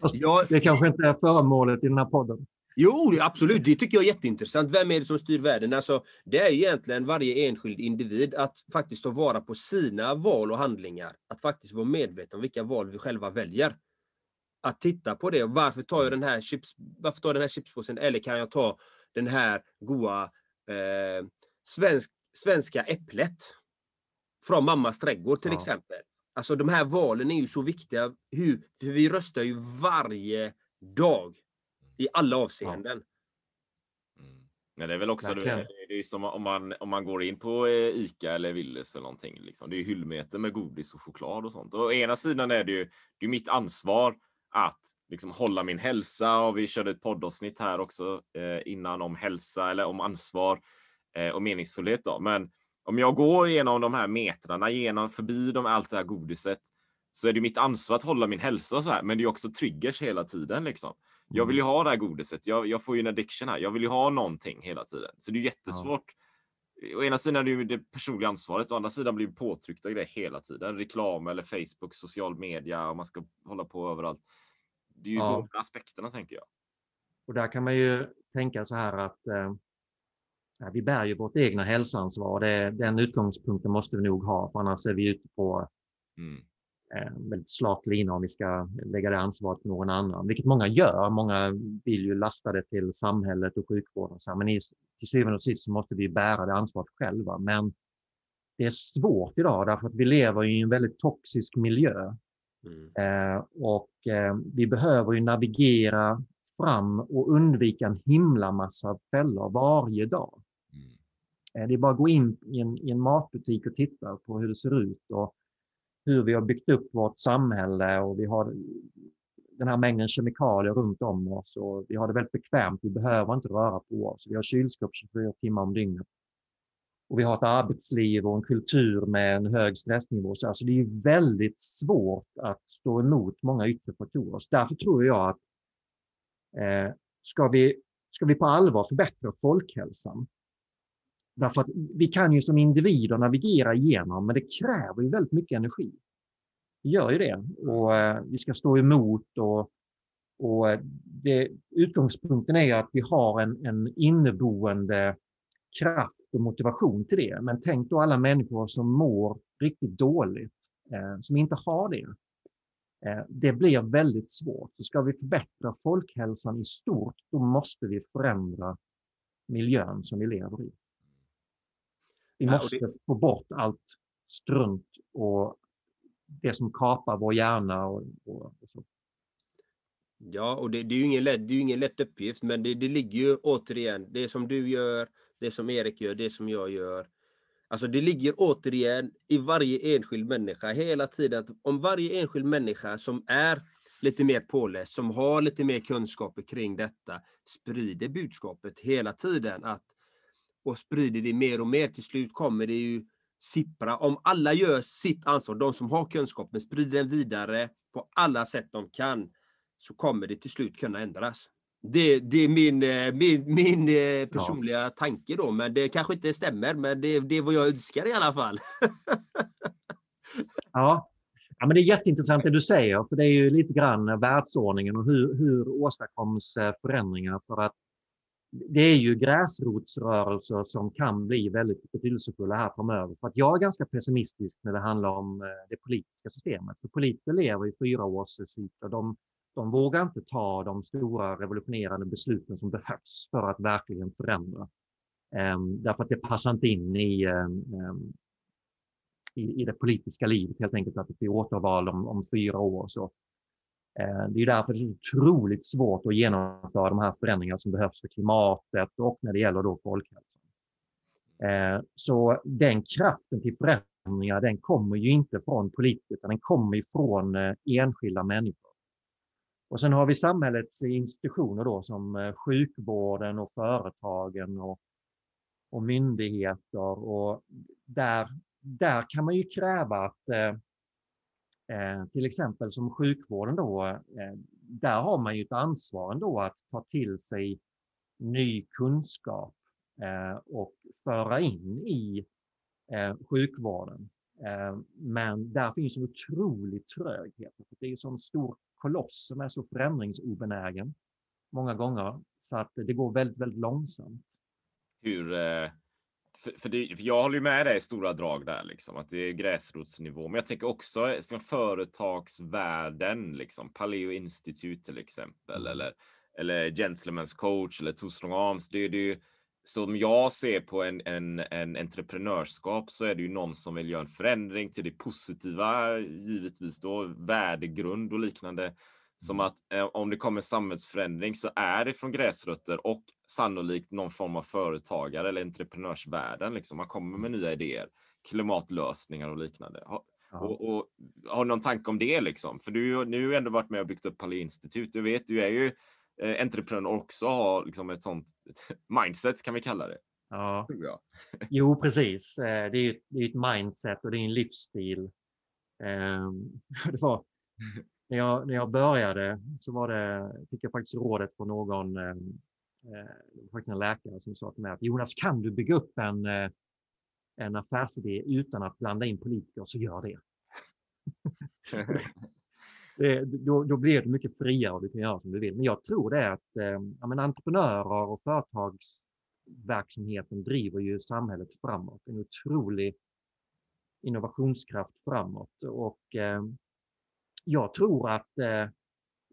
(laughs) ja, det kanske inte är föremålet i den här podden. Jo, absolut. Det tycker jag är jätteintressant. Vem är det som styr världen? Alltså, det är egentligen varje enskild individ att faktiskt ta vara på sina val och handlingar. Att faktiskt vara medveten om vilka val vi själva väljer. Att titta på det. Varför tar jag den här, chips, varför tar jag den här chipspåsen? Eller kan jag ta den här goa eh, svensk, svenska äpplet? Från mammas trädgård till ja. exempel. Alltså de här valen är ju så viktiga. Hur, för vi röstar ju varje dag i alla avseenden. Mm. Men det är väl också det, det är som om man, om man går in på eh, Ica eller Willys eller någonting. Liksom. Det är hyllmeter med godis och choklad och sånt. Och å ena sidan är det ju det är mitt ansvar att liksom hålla min hälsa och vi körde ett poddavsnitt här också eh, innan om hälsa eller om ansvar eh, och meningsfullhet. Då. Men om jag går igenom de här metrarna, genom förbi de, allt det här godiset, så är det mitt ansvar att hålla min hälsa så här. Men det är också triggers hela tiden. Liksom. Jag vill ju ha det här godiset. Jag, jag får ju en addiction här. Jag vill ju ha någonting hela tiden. Så det är jättesvårt. Ja. Å ena sidan är det ju det personliga ansvaret, å andra sidan blir vi påtryckta i det hela tiden. Reklam eller Facebook, social media och man ska hålla på överallt. Det är ju ja. de aspekterna tänker jag. Och där kan man ju tänka så här att eh, vi bär ju vårt egna hälsoansvar. Det, den utgångspunkten måste vi nog ha, för annars är vi ute på mm. Eh, väldigt slak lina om vi ska lägga det ansvaret på någon annan, vilket många gör. Många vill ju lasta det till samhället och sjukvården, så här, men i, till syvende och sist så måste vi bära det ansvaret själva. Men det är svårt idag därför att vi lever i en väldigt toxisk miljö. Mm. Eh, och eh, vi behöver ju navigera fram och undvika en himla massa fällor varje dag. Mm. Det är bara att gå in i en, i en matbutik och titta på hur det ser ut och hur vi har byggt upp vårt samhälle och vi har den här mängden kemikalier runt om oss och vi har det väldigt bekvämt. Vi behöver inte röra på oss. Vi har kylskåp 24 timmar om dygnet. Och vi har ett arbetsliv och en kultur med en hög stressnivå. Så alltså det är väldigt svårt att stå emot många yttre faktorer. Så därför tror jag att Eh, ska, vi, ska vi på allvar förbättra folkhälsan? Därför att vi kan ju som individer navigera igenom, men det kräver ju väldigt mycket energi. Det gör ju det. Och eh, vi ska stå emot och, och eh, det, utgångspunkten är att vi har en, en inneboende kraft och motivation till det. Men tänk då alla människor som mår riktigt dåligt, eh, som inte har det. Eh, det blir väldigt svårt. Så ska vi förbättra folkhälsan i stort, då måste vi förändra miljön som vi lever i. Vi måste få bort allt strunt och det som kapar vår hjärna. Och, och, och så. Ja, och det, det, är ju ingen lätt, det är ingen lätt uppgift, men det, det ligger ju återigen, det som du gör, det som Erik gör, det som jag gör, Alltså det ligger återigen i varje enskild människa hela tiden. Att om varje enskild människa som är lite mer påläst, som har lite mer kunskaper kring detta, sprider budskapet hela tiden. Att, och sprider det mer och mer, till slut kommer det ju sippra. Om alla gör sitt ansvar, de som har kunskapen, sprider den vidare på alla sätt de kan, så kommer det till slut kunna ändras. Det, det är min, eh, min, min eh, personliga ja. tanke då, men det kanske inte stämmer. Men det, det är vad jag önskar i alla fall. (laughs) ja. ja, men det är jätteintressant det du säger, för det är ju lite grann världsordningen och hur, hur åstadkoms eh, förändringar. För att det är ju gräsrotsrörelser som kan bli väldigt betydelsefulla här framöver. För att jag är ganska pessimistisk när det handlar om eh, det politiska systemet. För politiker lever i fyra års cykler. De de vågar inte ta de stora revolutionerande besluten som behövs för att verkligen förändra. Um, därför att det passar inte in i, um, i, i, det politiska livet helt enkelt att det blir återval om, om fyra år. Så, Eh, det är därför det är så otroligt svårt att genomföra de här förändringarna som behövs för klimatet och när det gäller då folkhälsan. Eh, så den kraften till förändringar den kommer ju inte från politiker utan den kommer ifrån eh, enskilda människor. Och sen har vi samhällets institutioner då som sjukvården och företagen och, och myndigheter. Och där, där kan man ju kräva att eh, till exempel som sjukvården då, eh, där har man ju ett ansvar ändå att ta till sig ny kunskap eh, och föra in i eh, sjukvården. Eh, men där finns en otrolig tröghet. Det är en sån stor koloss som är så förändringsobenägen många gånger så att det går väldigt, väldigt långsamt. Hur, eh, för, för, det, för jag håller ju med dig i stora drag där, liksom, att det är gräsrotsnivå. Men jag tänker också som företagsvärlden, liksom, Paleo Institute till exempel, mm. eller, eller Gentlemen's coach eller Two Strong Arms. Det, det är ju, som jag ser på en, en, en entreprenörskap så är det ju någon som vill göra en förändring till det positiva, givetvis då värdegrund och liknande. Som mm. att eh, om det kommer samhällsförändring så är det från gräsrötter och sannolikt någon form av företagare eller entreprenörsvärlden. Liksom. Man kommer med nya idéer, klimatlösningar och liknande. Ja. Och, och har någon tanke om det liksom? För du har nu ändå varit med och byggt upp Palais institut. Du vet, du är ju eh, entreprenör och också har liksom ett sånt (laughs) mindset kan vi kalla det. Ja. (laughs) jag. Jo, precis. Eh, Det är ju ett- det är ju ett mindset och det är en livsstil. Ehm, (laughs) Det var, när, jag, när jag började så var det, fick jag faktiskt rådet från någon, eh, eh, faktiskt en läkare som sa till mig att Jonas, kan du bygga upp en, eh, en affärsidé utan att blanda in politiker så gör det. (laughs) det då, då blir det mycket friare och du kan göra som du vill. Men jag tror det är att eh, ja, men entreprenörer och företagsverksamheten driver ju samhället framåt. En otrolig innovationskraft framåt. Och eh, jag tror att eh,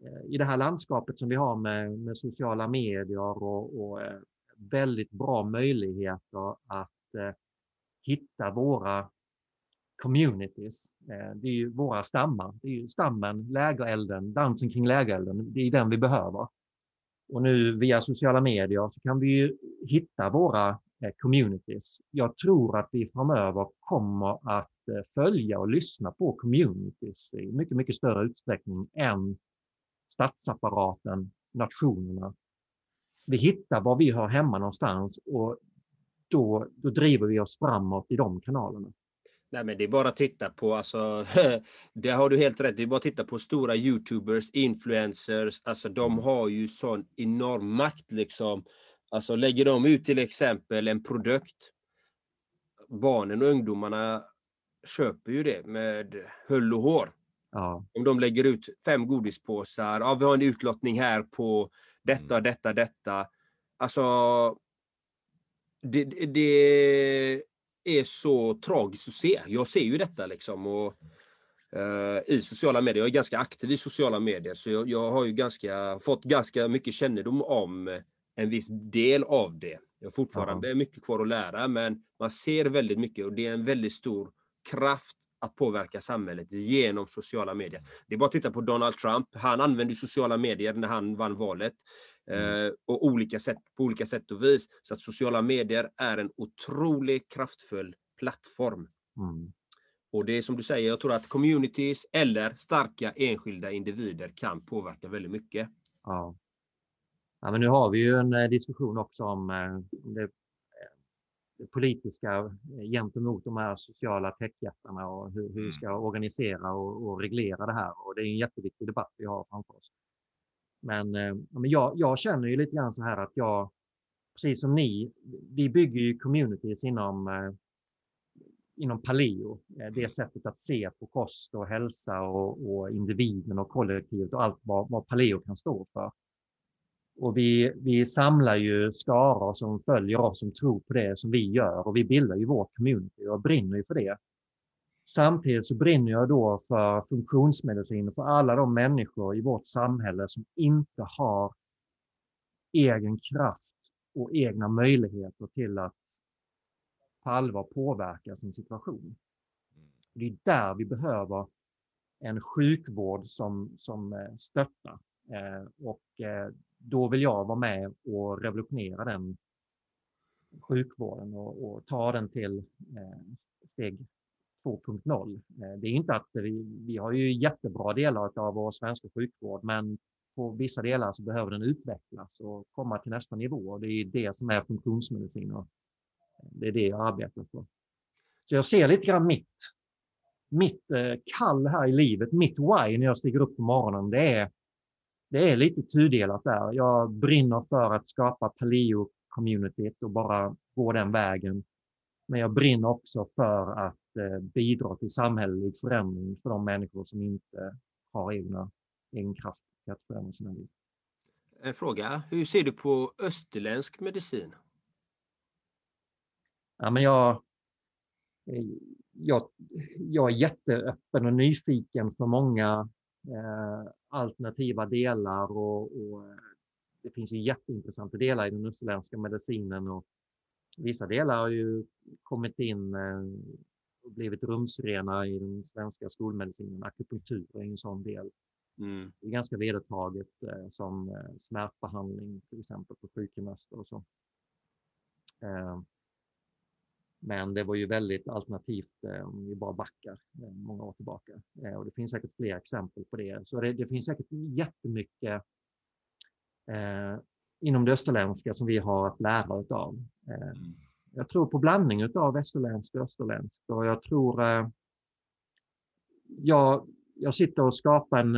eh, i det här landskapet som vi har med, med sociala medier och, och eh, väldigt bra möjligheter att eh, hitta våra communities. Eh, det är ju våra stammar. Det är ju stammen, lägerelden, dansen kring lägerelden. Det är den vi behöver. Och nu via sociala medier så kan vi ju hitta våra eh, communities. Jag tror att vi framöver kommer att följa och lyssna på communities i mycket, mycket större utsträckning än statsapparaten, nationerna. Vi hittar var vi hör hemma någonstans och då, då driver vi oss framåt i de kanalerna. Nej, men det är bara att titta på, alltså, (laughs) det har du helt rätt Det är bara att titta på stora YouTubers, influencers, alltså de har ju sån enorm makt liksom. Alltså lägger de ut till exempel en produkt, barnen och ungdomarna köper ju det med hull och hår. Ja, Om de lägger ut fem godispåsar, ja, vi har en utlottning här på detta, detta, detta. Alltså, det, det- är så tragiskt att se. Jag ser ju detta liksom. Och, eh, I sociala medier. Jag är ganska aktiv i sociala medier så jag, jag har ju ganska, fått ganska mycket kännedom om en viss del av det. Jag har fortfarande mycket kvar att lära men man ser väldigt mycket och det är en väldigt stor kraft att påverka samhället genom sociala medier. Det är bara att titta på Donald Trump. Han använde sociala medier när han vann valet. Eh, och olika sätt, på olika sätt och vis. Så att sociala medier är en otroligt kraftfull plattform. mm, Och det är som du säger, jag tror att communities eller starka enskilda individer kan påverka väldigt mycket. ja. ja men nu har vi ju en eh, diskussion också om eh, det politiska eh, gentemot de här sociala techjättarna och hur, hur vi ska organisera och, och reglera det här. Och det är en jätteviktig debatt vi har framför oss. Men, eh, men jag, jag känner ju lite grann så här att jag, precis som ni, vi bygger ju communities inom, eh, inom paleo. Det sättet att se på kost och hälsa och, och individen och kollektivet och allt vad, vad paleo kan stå för. Och vi, vi samlar ju skaror som följer oss, som tror på det som vi gör och vi bildar ju vår community och brinner ju för det. Samtidigt så brinner jag då för funktionsmedicin och för alla de människor i vårt samhälle som inte har egen kraft och egna möjligheter till att på allvar påverka sin situation. Det är där vi behöver en sjukvård som, som eh, stöttar. Eh, och eh, då vill jag vara med och revolutionera den sjukvården och, och ta den till eh, steg 2.0. Eh, Det är inte att vi, vi har ju jättebra delar av vår svenska sjukvård, men på vissa delar så behöver den utvecklas och komma till nästa nivå. Och Det är det som är funktionsmedicin och eh, det är det jag arbetar på. Så jag ser lite grann mitt, mitt eh, kall här i livet, mitt why när jag stiger upp på morgonen. Det är, det är lite tudelat där. Jag brinner för att skapa paleo-communityt och bara gå den vägen. Men jag brinner också för att eh, bidra till samhällelig förändring för de människor som inte har egna, egen kraft att förändra sina liv. En fråga, hur ser du på österländsk medicin? Ja, men jag, eh, jag, jag är jätteöppen och nyfiken för många alternativa delar och, och eh, det finns ju jätteintressanta delar i den österländska medicinen och vissa delar har ju kommit in eh, och blivit rumsrena i den svenska skolmedicinen. Akupunktur är en sån del. Mm. Det är ganska vedertaget eh, som eh, smärtbehandling till exempel på sjukgymnaster och så. Men det var ju väldigt alternativt eh, om vi bara backar eh, många år tillbaka. Eh, och det finns säkert fler exempel på det. Så det, det finns säkert jättemycket eh, inom det österländska som vi har att lära av. Eh, jag tror på blandning av västerländskt och österländskt och jag tror eh, jag, jag sitter och skapar en,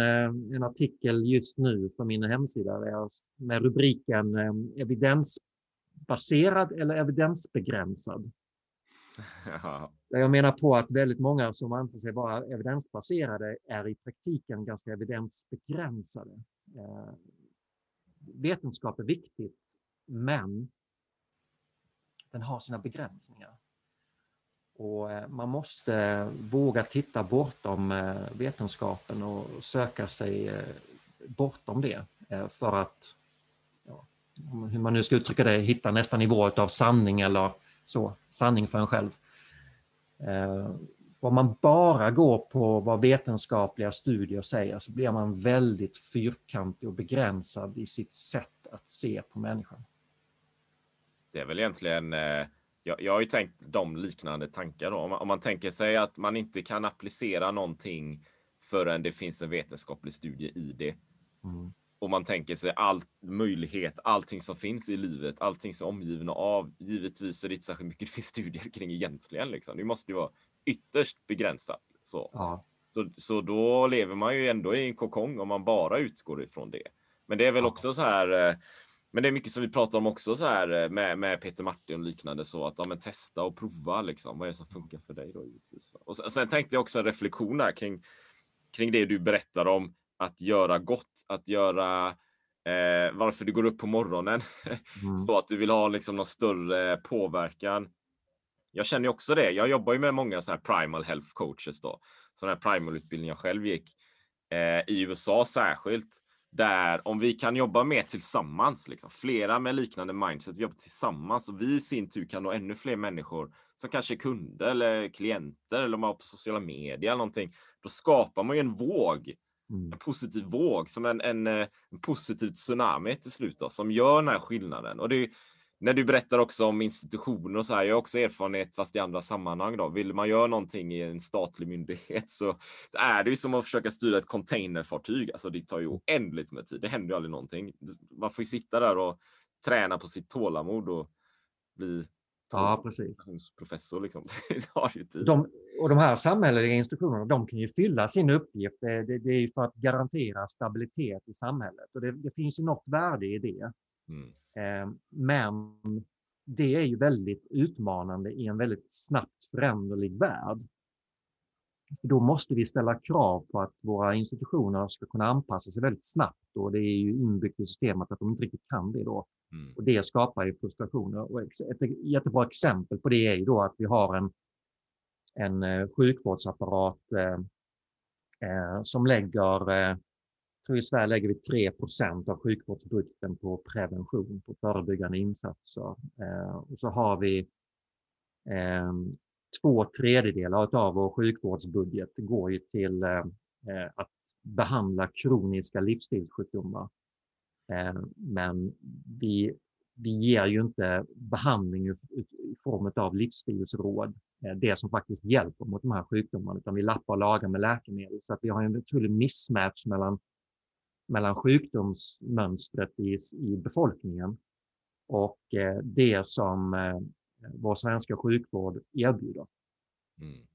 en artikel just nu för min hemsida med rubriken evidensbaserad eller evidensbegränsad. (laughs) Jag menar på att väldigt många som anser sig vara evidensbaserade är i praktiken ganska evidensbegränsade. Eh, vetenskap är viktigt, men den har sina begränsningar. Och eh, man måste våga titta bortom eh, vetenskapen och söka sig bortom det för att, ja, hur man nu ska uttrycka det, hitta nästa nivå av sanning eller så, sanning för en själv. Eh, om man bara går på vad vetenskapliga studier säger så blir man väldigt fyrkantig och begränsad i sitt sätt att se på människan. Det är väl egentligen, eh, jag, jag har ju tänkt de liknande tankar då. Om man, om man tänker sig att man inte kan applicera någonting förrän det finns en vetenskaplig studie i det. Mm och man tänker sig all möjlighet, allting som finns i livet, allting som är omgivna av. Givetvis är det inte särskilt mycket det finns (laughs) studier kring egentligen. Liksom. Det måste ju vara ytterst begränsat. Så. Ja. Så, så då lever man ju ändå i en kokong om man bara utgår ifrån det. Men det är väl också så här. Eh, men det är mycket som vi pratar om också så här eh, med, med Peter Martin och liknande så att ja, men testa och prova liksom. Vad är det som funkar för dig då givetvis? Och sen, sen tänkte jag också en reflektion där kring kring det du berättar om att göra gott, att göra eh, varför du går upp på morgonen (laughs) mm. så att du vill ha liksom någon större påverkan. Jag känner också det. Jag jobbar ju med många så här primal health coaches då, sådana här primal utbildning jag själv gick eh, i USA särskilt där om vi kan jobba mer tillsammans, liksom, flera med liknande mindset, vi jobbar tillsammans och vi i sin tur kan nå ännu fler människor som kanske är kunder eller klienter eller man har på sociala medier eller någonting. Då skapar man ju en våg. En positiv våg, som en, en, eh, en positiv tsunami till slut då, som gör den här skillnaden. Och det när du berättar också om institutioner och så här, jag har också erfarenhet fast i andra sammanhang då. Vill man göra någonting i en statlig myndighet så är det ju som att försöka styra ett containerfartyg. Alltså det tar ju mm. oändligt med tid. Det händer ju aldrig någonting. Man får ju sitta där och träna på sitt tålamod och bli Ja, precis. Professor liksom. (laughs) det har ju tid. De, och de här samhälleliga institutionerna, de kan ju fylla sin uppgift. Det, det, det är ju för att garantera stabilitet i samhället och det, det finns ju något värde i det. Mm. Eh, men det är ju väldigt utmanande i en väldigt snabbt föränderlig värld. Då måste vi ställa krav på att våra institutioner ska kunna anpassa sig väldigt snabbt och det är ju inbyggt i systemet att de inte riktigt kan det då. Mm. Och det skapar ju frustrationer. Och ett e-, jättebra exempel på det är ju då att vi har en, en eh, sjukvårdsapparat eh, eh, som lägger, eh, tror i Sverige lägger vi 3% av sjukvårdsbudgeten på prevention, på förebyggande insatser. Eh, och så har vi eh, två tredjedelar av vår sjukvårdsbudget går ju till eh, eh att behandla kroniska livsstilssjukdomar. Ehm, men vi, vi ger ju inte behandling i form av livsstilsråd, eh, det som faktiskt hjälper mot de här sjukdomarna, utan vi lappar och lagar med läkemedel. Så att vi har en otrolig mismatch mellan, mellan sjukdomsmönstret i, i befolkningen och eh, det som eh, vår svenska sjukvård erbjuder. Mm.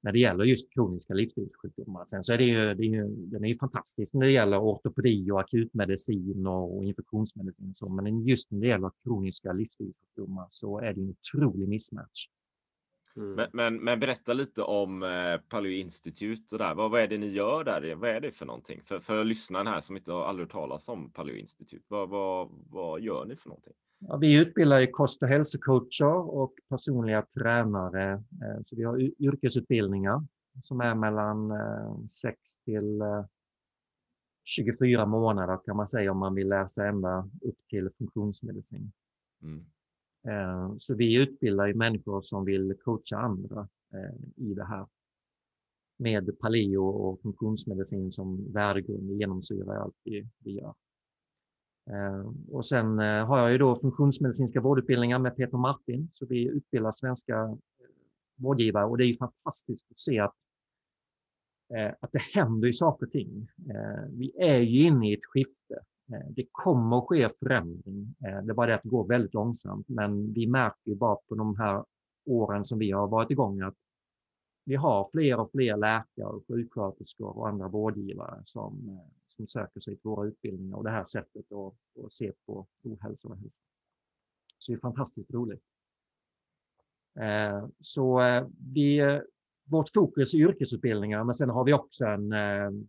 När det gäller just kroniska livsstilssjukdomar. Sen så är det ju, det är ju, den är ju fantastisk när det gäller ortopedi och akutmedicin och infektionsmedicin. Och så, men just när det gäller kroniska livsstilssjukdomar så är det en otrolig mismatch. Mm. Men, men, men, berätta lite om eh, Paleo Institute och där. Vad, vad är det ni gör där? Vad är det för någonting? För, för lyssnaren här som inte har aldrig hört talas om Paleo Institute, vad, vad, vad gör ni för någonting? Ja, vi utbildar kost och hälsocoacher och personliga tränare. Eh, så vi har yrkesutbildningar som är mellan 6 eh, till 24 eh, månader kan man säga om man vill läsa ända upp till funktionsmedicin. Mm. Så vi utbildar människor som vill coacha andra i det här med paleo och funktionsmedicin som värdegrund genomsyrar allt vi, vi gör. Eh, och sen eh, har jag ju då funktionsmedicinska vårdutbildningar med Peter Martin, så vi utbildar svenska eh, vårdgivare och det är ju fantastiskt att se att, att det händer ju saker och ting. Vi är ju inne i ett skifte. Det kommer att ske förändring. Det är bara det att det går väldigt långsamt, men vi märker ju bara på de här åren som vi har varit igång att vi har fler och fler läkare, sjuksköterskor och andra vårdgivare som, som söker sig till våra utbildningar och det här sättet att, att se på ohälsa och hälsa. Så det är fantastiskt roligt. Eh, så eh, vi, eh, vårt fokus är yrkesutbildningar, men sen har vi också en,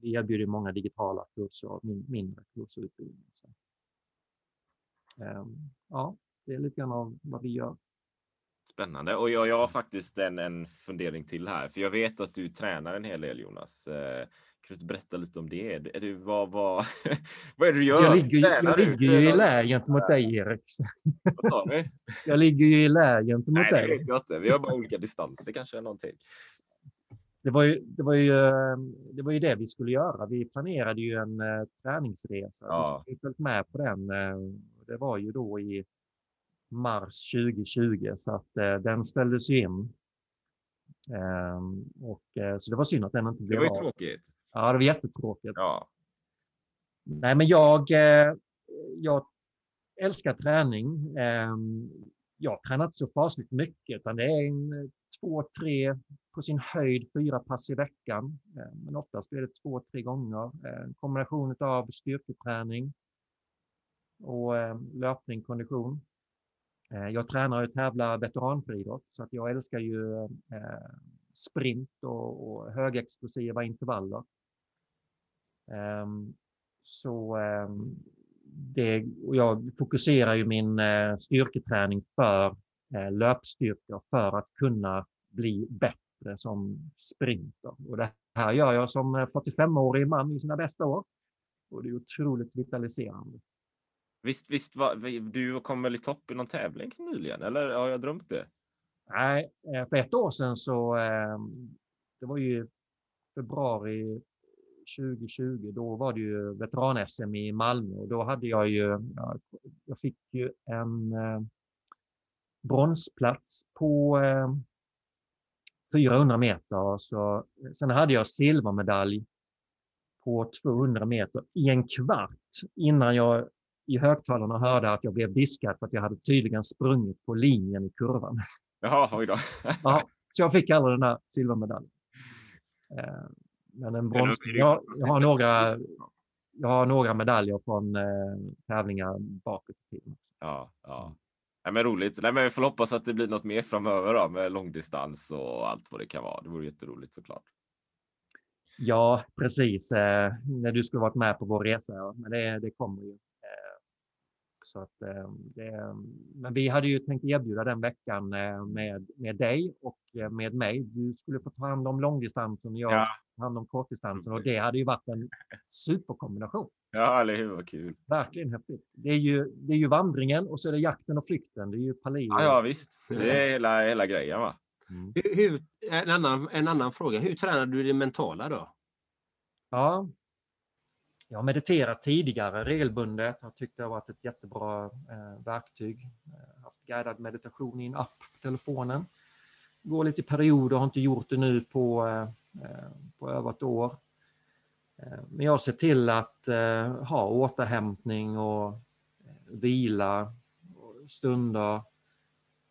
vi erbjuder många digitala kurser och mindre kurser och utbildningar. Ehm, ja, det är lite grann av vad vi gör. Spännande. Och jag, jag har faktiskt en, en fundering till här, för jag vet att du tränar en hel del Jonas. Eh, kan du berätta lite om det? Är du, vad, vad, (laughs) vad är det du gör? Jag ligger, jag ligger ju i lä gentemot dig, Erik. (laughs) Vad sa du? Jag ligger ju i lä gentemot Nej, dig. Nej, det vet jag inte. Vi har bara olika distanser kanske, någonting. Det var, ju, det, var ju, eh, det var ju det vi skulle göra. Vi planerade ju en uh, träningsresa. Ja. Vi följt med på den. Uh, det var ju då i mars 2020 så att uh, den ställdes in. Um, och, så det var synd att den inte blev av. Det var ju tråkigt. Ja, det var jättetråkigt. Ja. Nej, men jag, eh, jag älskar träning. Ehm, jag tränar inte så fasligt mycket, utan det är en, två, tre, på sin höjd fyra pass i veckan. Ehm, men oftast blir det två, tre gånger. En ehm, kombination av styrketräning och löpning, kondition. Eh, jag tränar och tävlar veteranfriidrott, så att jag älskar ju eh, sprint och, och högexplosiva intervaller. Ehm, så ehm, det, jag fokuserar ju min eh, styrketräning för löpstyrka för att kunna bli bättre som sprinter. Och det här gör jag som 45-årig man i sina bästa år. Och det är otroligt vitaliserande. Visst, visst var, du kom väl i topp i någon tävling nyligen, eller har jag drömt det? Nej, eh, för ett år sedan så, ehm, det var ju februari 2020, då var det ju veteran-SM i Malmö och då hade jag ju, jag fick ju en eh, bronsplats på ehm, 400 meter. Och så, eh, sen hade jag silvermedalj på 200 meter i en kvart innan jag i högtalarna hörde att jag blev diskad för att jag hade tydligen sprungit på linjen i kurvan. Jaha, oj då. (laughs) ja, så jag fick aldrig den här silvermedaljen. Eh, men en brons... Jag, jag, har några, jag har några medaljer från eh, tävlingar bakåt i tiden. Ja, ja. Nej, men roligt. Nej, men vi får hoppas att det blir något mer framöver då, med långdistans och allt vad det kan vara. Det vore jätteroligt såklart. Ja, precis. Eh, när du skulle varit med på vår resa. Ja. Men det, det kommer ju. Så att, eh, det, men vi hade ju tänkt erbjuda den veckan eh, med, med dig och eh, med mig. Du skulle få ta hand om långdistansen och jag ja. ta hand om kortdistansen och det hade ju varit en superkombination. Ja, eller hur? Vad kul. Verkligen häftigt. Det är ju, det är ju vandringen och så är det jakten och flykten. Det är ju Paleo. Ja, ja visst. Det är hela, hela grejen va? Mm. Hur, hur, en, annan, en annan fråga. Hur tränar du det mentala då? Ja, jag har mediterat tidigare regelbundet. Jag tyckte det har varit ett jättebra eh, verktyg. Jag har haft guidad meditation i en app på telefonen. Går lite i perioder, har inte gjort det nu på, eh, eh, på över ett år. Eh, men jag ser till att eh, ha återhämtning och vila, och stunder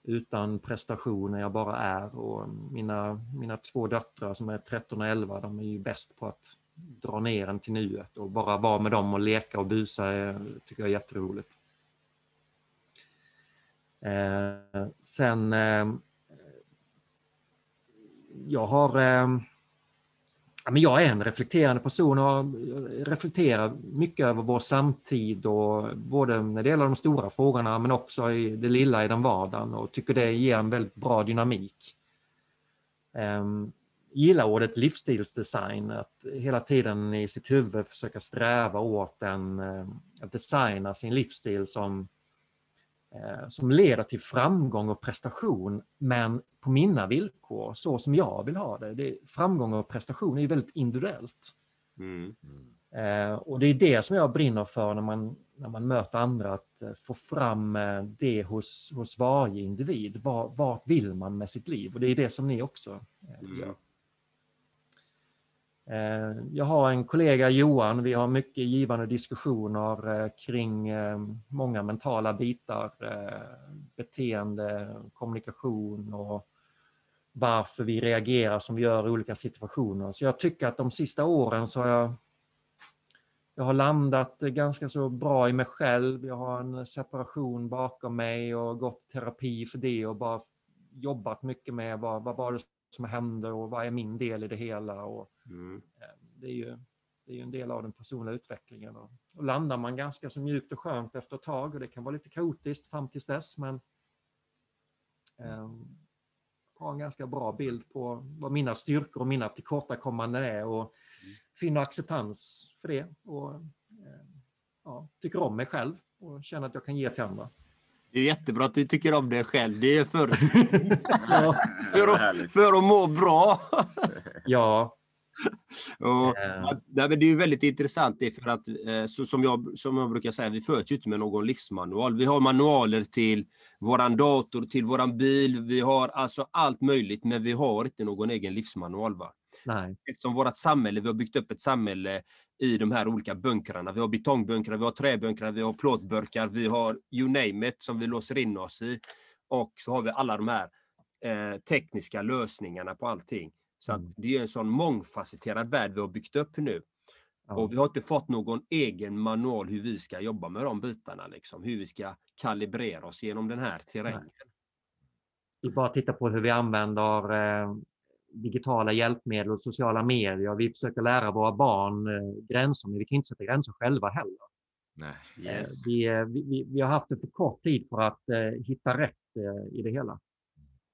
utan prestation när jag bara är. Och mina, mina två döttrar som är 13 och 11, de är ju bäst på att dra ner en till nuet och bara vara med dem och leka och busa är, tycker jag är jätteroligt. Eh, sen eh, jag har eh, men jag är en reflekterande person och reflekterar mycket över vår samtid och både när det gäller de stora frågorna men också i det lilla i den vardagen och tycker det ger en väldigt bra dynamik. Ehm, Gillar ordet livsstilsdesign, att hela tiden i sitt huvud försöka sträva åt en, uh, att designa sin livsstil som, uh, som leder till framgång och prestation men på mina villkor, så som jag vill ha det. det framgång och prestation är ju väldigt individuellt. Mm. Eh, och det är det som jag brinner för när man, när man möter andra, att eh, få fram eh, det hos, hos varje individ. Var, vart vill man med sitt liv? Och det är det som ni också eh, gör. Eh, jag har en kollega, Johan, vi har mycket givande diskussioner eh, kring eh, många mentala bitar, beteende, kommunikation och varför vi reagerar som vi gör i olika situationer. Så jag tycker att de sista åren så har jag, jag har landat ganska så bra i mig själv. Jag har en separation bakom mig och gått terapi för det och bara jobbat mycket med vad, vad var det som hände och vad är min del i det hela. Och, Mm. eh, det, är ju, det är ju en del av den personliga utvecklingen. Och, och landar man ganska så mjukt och skönt efter ett tag och det kan vara lite kaotiskt fram tills dess men eh, har en ganska bra bild på vad mina styrkor och mina tillkortakommanden är och finner acceptans för det och eh, ja, tycker om mig själv och känner att jag kan ge till andra. Det är jättebra att du tycker om dig själv. Det är för, (laughs) Ja, för, att, för att må bra. ja, (laughs) Och, Eh. ja, det är väldigt intressant det för att eh, så, som, jag, som jag brukar säga, vi föds ju inte med någon livsmanual. Vi har manualer till våran dator, till våran bil, vi har alltså allt möjligt, men vi har inte någon egen livsmanual. Va? nej, Eftersom vårt samhälle, vi har byggt upp ett samhälle i de här olika bunkrarna. Vi har betongbunkrar, vi har träbunkrar, vi har plåtburkar, vi har you name it som vi låser in oss i. Och så har vi alla de här eh, tekniska lösningarna på allting. Så att Mm. det är en sån mångfacetterad värld vi har byggt upp nu. ja, Och vi har inte fått någon egen manual hur vi ska jobba med de bitarna, liksom. hur vi ska kalibrera oss genom den här terrängen. vi bara tittar på hur vi använder eh, digitala hjälpmedel och sociala medier. Vi försöker lära våra barn eh, gränser, men vi kan inte sätta gränser själva heller. Nej. Eh, vi, eh, vi, vi, vi har haft det för kort tid för att eh, hitta rätt eh, i det hela.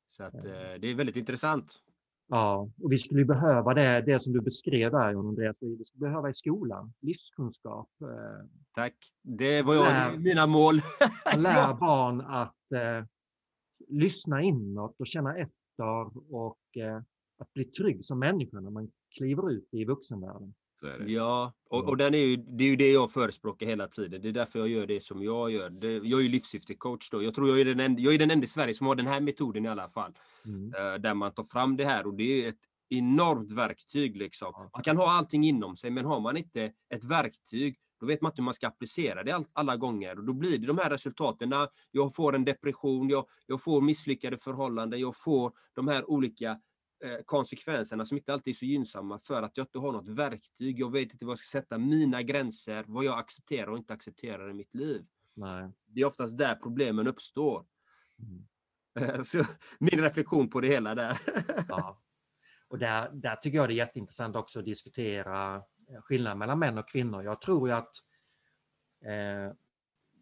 Så att, eh, det är väldigt intressant. Ja, och vi skulle behöva det, det som du beskrev där, Andreas, vi skulle behöva i skolan, livskunskap. Eh, Tack. Det var jag, Lär- mina mål. lär (laughs) barn att eh, lyssna inåt och känna efter och eh, att bli trygg som människa när man kliver ut i vuxenvärlden. Så är det. Ja, och, och den är ju, det är ju det jag förespråkar hela tiden. Det är därför jag gör det som jag gör. Det, jag är ju livssyftecoach då. Jag tror jag är, den enda, jag är den enda i Sverige som har den här metoden i alla fall. Mm. eh, Där man tar fram det här och det är ett enormt verktyg liksom. Man kan ha allting inom sig, men har man inte ett verktyg, då vet man inte hur man ska applicera det all, alla gånger. Och då blir det de här resultaten. Jag får en depression, jag, jag får misslyckade förhållanden, jag får de här olika konsekvenserna som inte alltid är så gynnsamma för att jag inte har något verktyg. Jag vet inte vad jag ska sätta mina gränser, vad jag accepterar och inte accepterar i mitt liv. Nej. Det är oftast där problemen uppstår. Mm. Så (laughs) min reflektion på det hela där. Ja. Och där, där tycker jag det är jätteintressant också att diskutera eh, skillnaden mellan män och kvinnor. Jag tror ju att eh,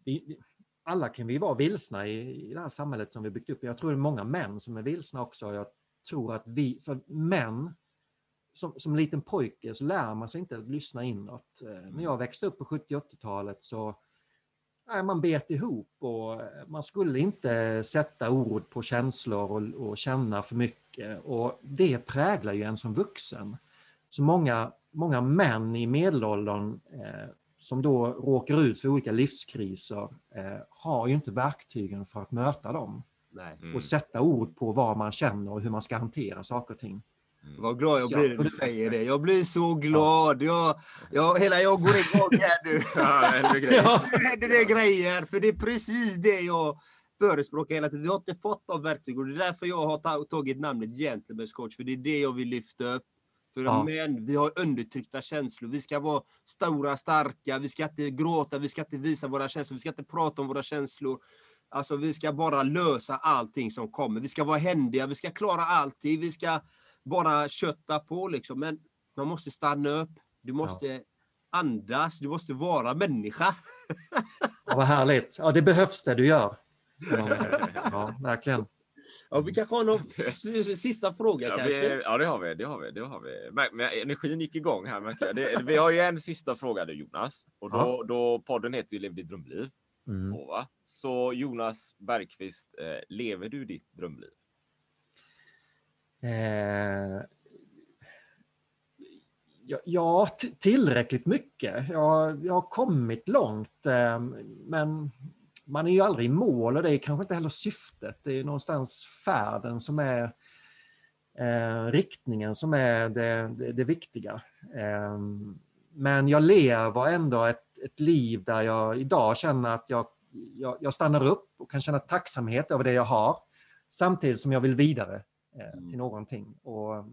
vi- alla kan vi vara vilsna i, i det här samhället som vi byggt upp. Jag tror det är många män som är vilsna också. Jag tror att vi, för män, som, som liten pojke så lär man sig inte att lyssna inåt. Eh, när jag växte upp på 70 80-talet så nej, man bet ihop och eh, man skulle inte sätta ord på känslor och, och känna för mycket. Och det präglar ju en som vuxen. Så många, många män i medelåldern eh, som då råkar ut för olika livskriser eh, har ju inte verktygen för att möta dem Nej. Mm. och sätta ord på vad man känner och hur man ska hantera saker och ting. Vad glad jag blir när du säger det. Jag blir så glad. Jag, jag, hela jag går igång här nu. (laughs) Ja. Nu händer det grejer. För det är precis det jag förespråkar hela tiden. Vi har inte fått de verktyg och det är därför jag har ta- tagit namnet Gentlemen's coach. För det är det jag vill lyfta upp. För Ja. män, vi har undertryckta känslor. Vi ska vara stora, starka. Vi ska inte gråta. Vi ska inte visa våra känslor. Vi ska inte prata om våra känslor. Alltså vi ska bara lösa allting som kommer. Vi ska vara händiga. Vi ska klara allting. Vi ska bara kötta på liksom. Men man måste stanna upp. Du måste andas. Du måste vara människa. (laughs) Ja, vad härligt. Ja, det behövs det du gör. Ja, verkligen. Ja, vi kanske har någon sista fråga Ja, kanske. vi, ja, det har vi. Det har vi, det har vi. Men, men energin gick igång här. märker jag. Det, vi har ju en sista fråga du Jonas. Och då, Ja. då podden heter ju Lev ditt drömliv. Mm. Så, va? så Jonas Bergqvist, eh, lever du ditt drömliv? Eh, Ja, ja tillräckligt mycket. Jag, jag har kommit långt, eh, men man är ju aldrig i mål och det är kanske inte heller syftet. Det är någonstans färden som är eh, riktningen som är det, det, det viktiga. Eh, men jag lever ändå ett, ett liv där jag idag känner att jag, jag, jag, stannar upp och kan känna tacksamhet över det jag har samtidigt som jag vill vidare eh, till mm. någonting. Och, eh,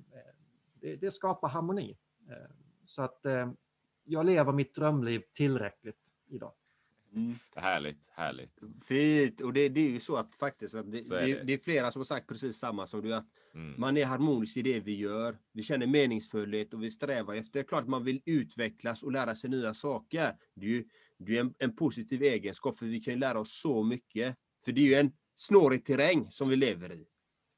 det, det, skapar harmoni. Eh, så att eh, jag lever mitt drömliv tillräckligt idag. Mm. Härligt, härligt. Fint. Och det, det, är ju så att faktiskt att det, är det. det, är flera som har sagt precis samma som du. Att mm. Man är harmonisk i det vi gör. Vi känner meningsfullhet och vi strävar efter. Det är klart man vill utvecklas och lära sig nya saker. Det är ju det är en, en positiv egenskap för vi kan lära oss så mycket. För det är ju en snårig terräng som vi lever i.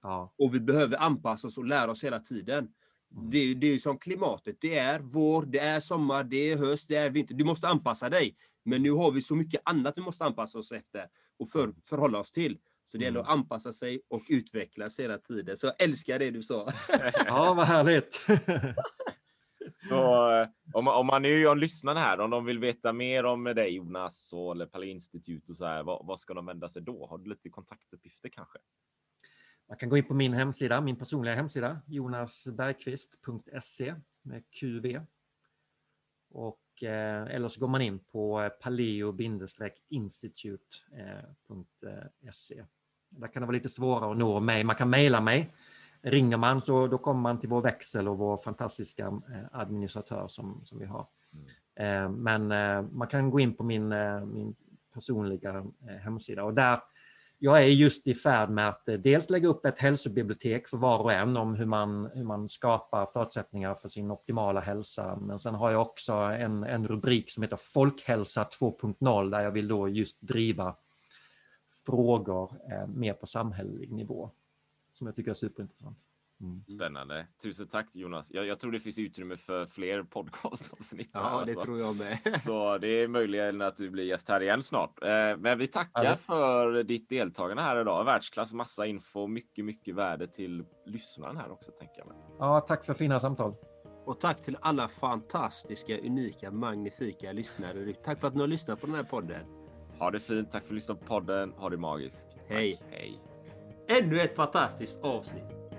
Ja. Och vi behöver anpassa oss och lära oss hela tiden. Mm. Det, det är ju som klimatet. Det är vår, det är sommar, det är höst, det är vinter. Du måste anpassa dig. Men nu har vi så mycket annat vi måste anpassa oss efter och för, förhålla oss till. Så det gäller att mm. anpassa sig och utvecklas hela tiden. Så jag älskar det du sa. (laughs) ja, vad härligt. (laughs) Så, eh, om, om man nu om lyssnarna här, om de vill veta mer om dig Jonas och eller Palais Institut och så här, vad, vad, ska de vända sig då? Har du lite kontaktuppgifter kanske? Man kan gå in på min hemsida, min personliga hemsida, jonasbergqvist.se med QV. Och, eller så går man in på paleo-institute.se. Där kan det vara lite svårare att nå mig. Man kan mejla mig. Ringer man så då kommer man till vår växel och vår fantastiska eh, administratör som, som vi har. Mm. Eh, men eh, man kan gå in på min, eh, min personliga eh, hemsida och där jag är just i färd med att eh, dels lägga upp ett hälsobibliotek för var och en om hur man, hur man skapar förutsättningar för sin optimala hälsa. Men sen har jag också en, en rubrik som heter Folkhälsa 2.0 där jag vill då just driva frågor eh, mer på samhällelig nivå. Som jag tycker är superintressant. Mm. Spännande. Tusen tack Jonas. Jag, jag, tror det finns utrymme för fler podcastavsnitt. Ja, här, det alltså. tror jag med. (laughs) Så det är möjligt att du blir gäst här igen snart. Eh, men vi tackar ja. för ditt deltagande här idag. Världsklass, massa info, mycket, mycket värde till lyssnaren här också tänker jag. Ja, tack för fina samtal. Och tack till alla fantastiska, unika, magnifika lyssnare. Tack för att ni har lyssnat på den här podden. Ha det fint. Tack för att du lyssnade på podden. Ha det magiskt. Hej. Tack. Hej. Ännu ett fantastiskt avsnitt.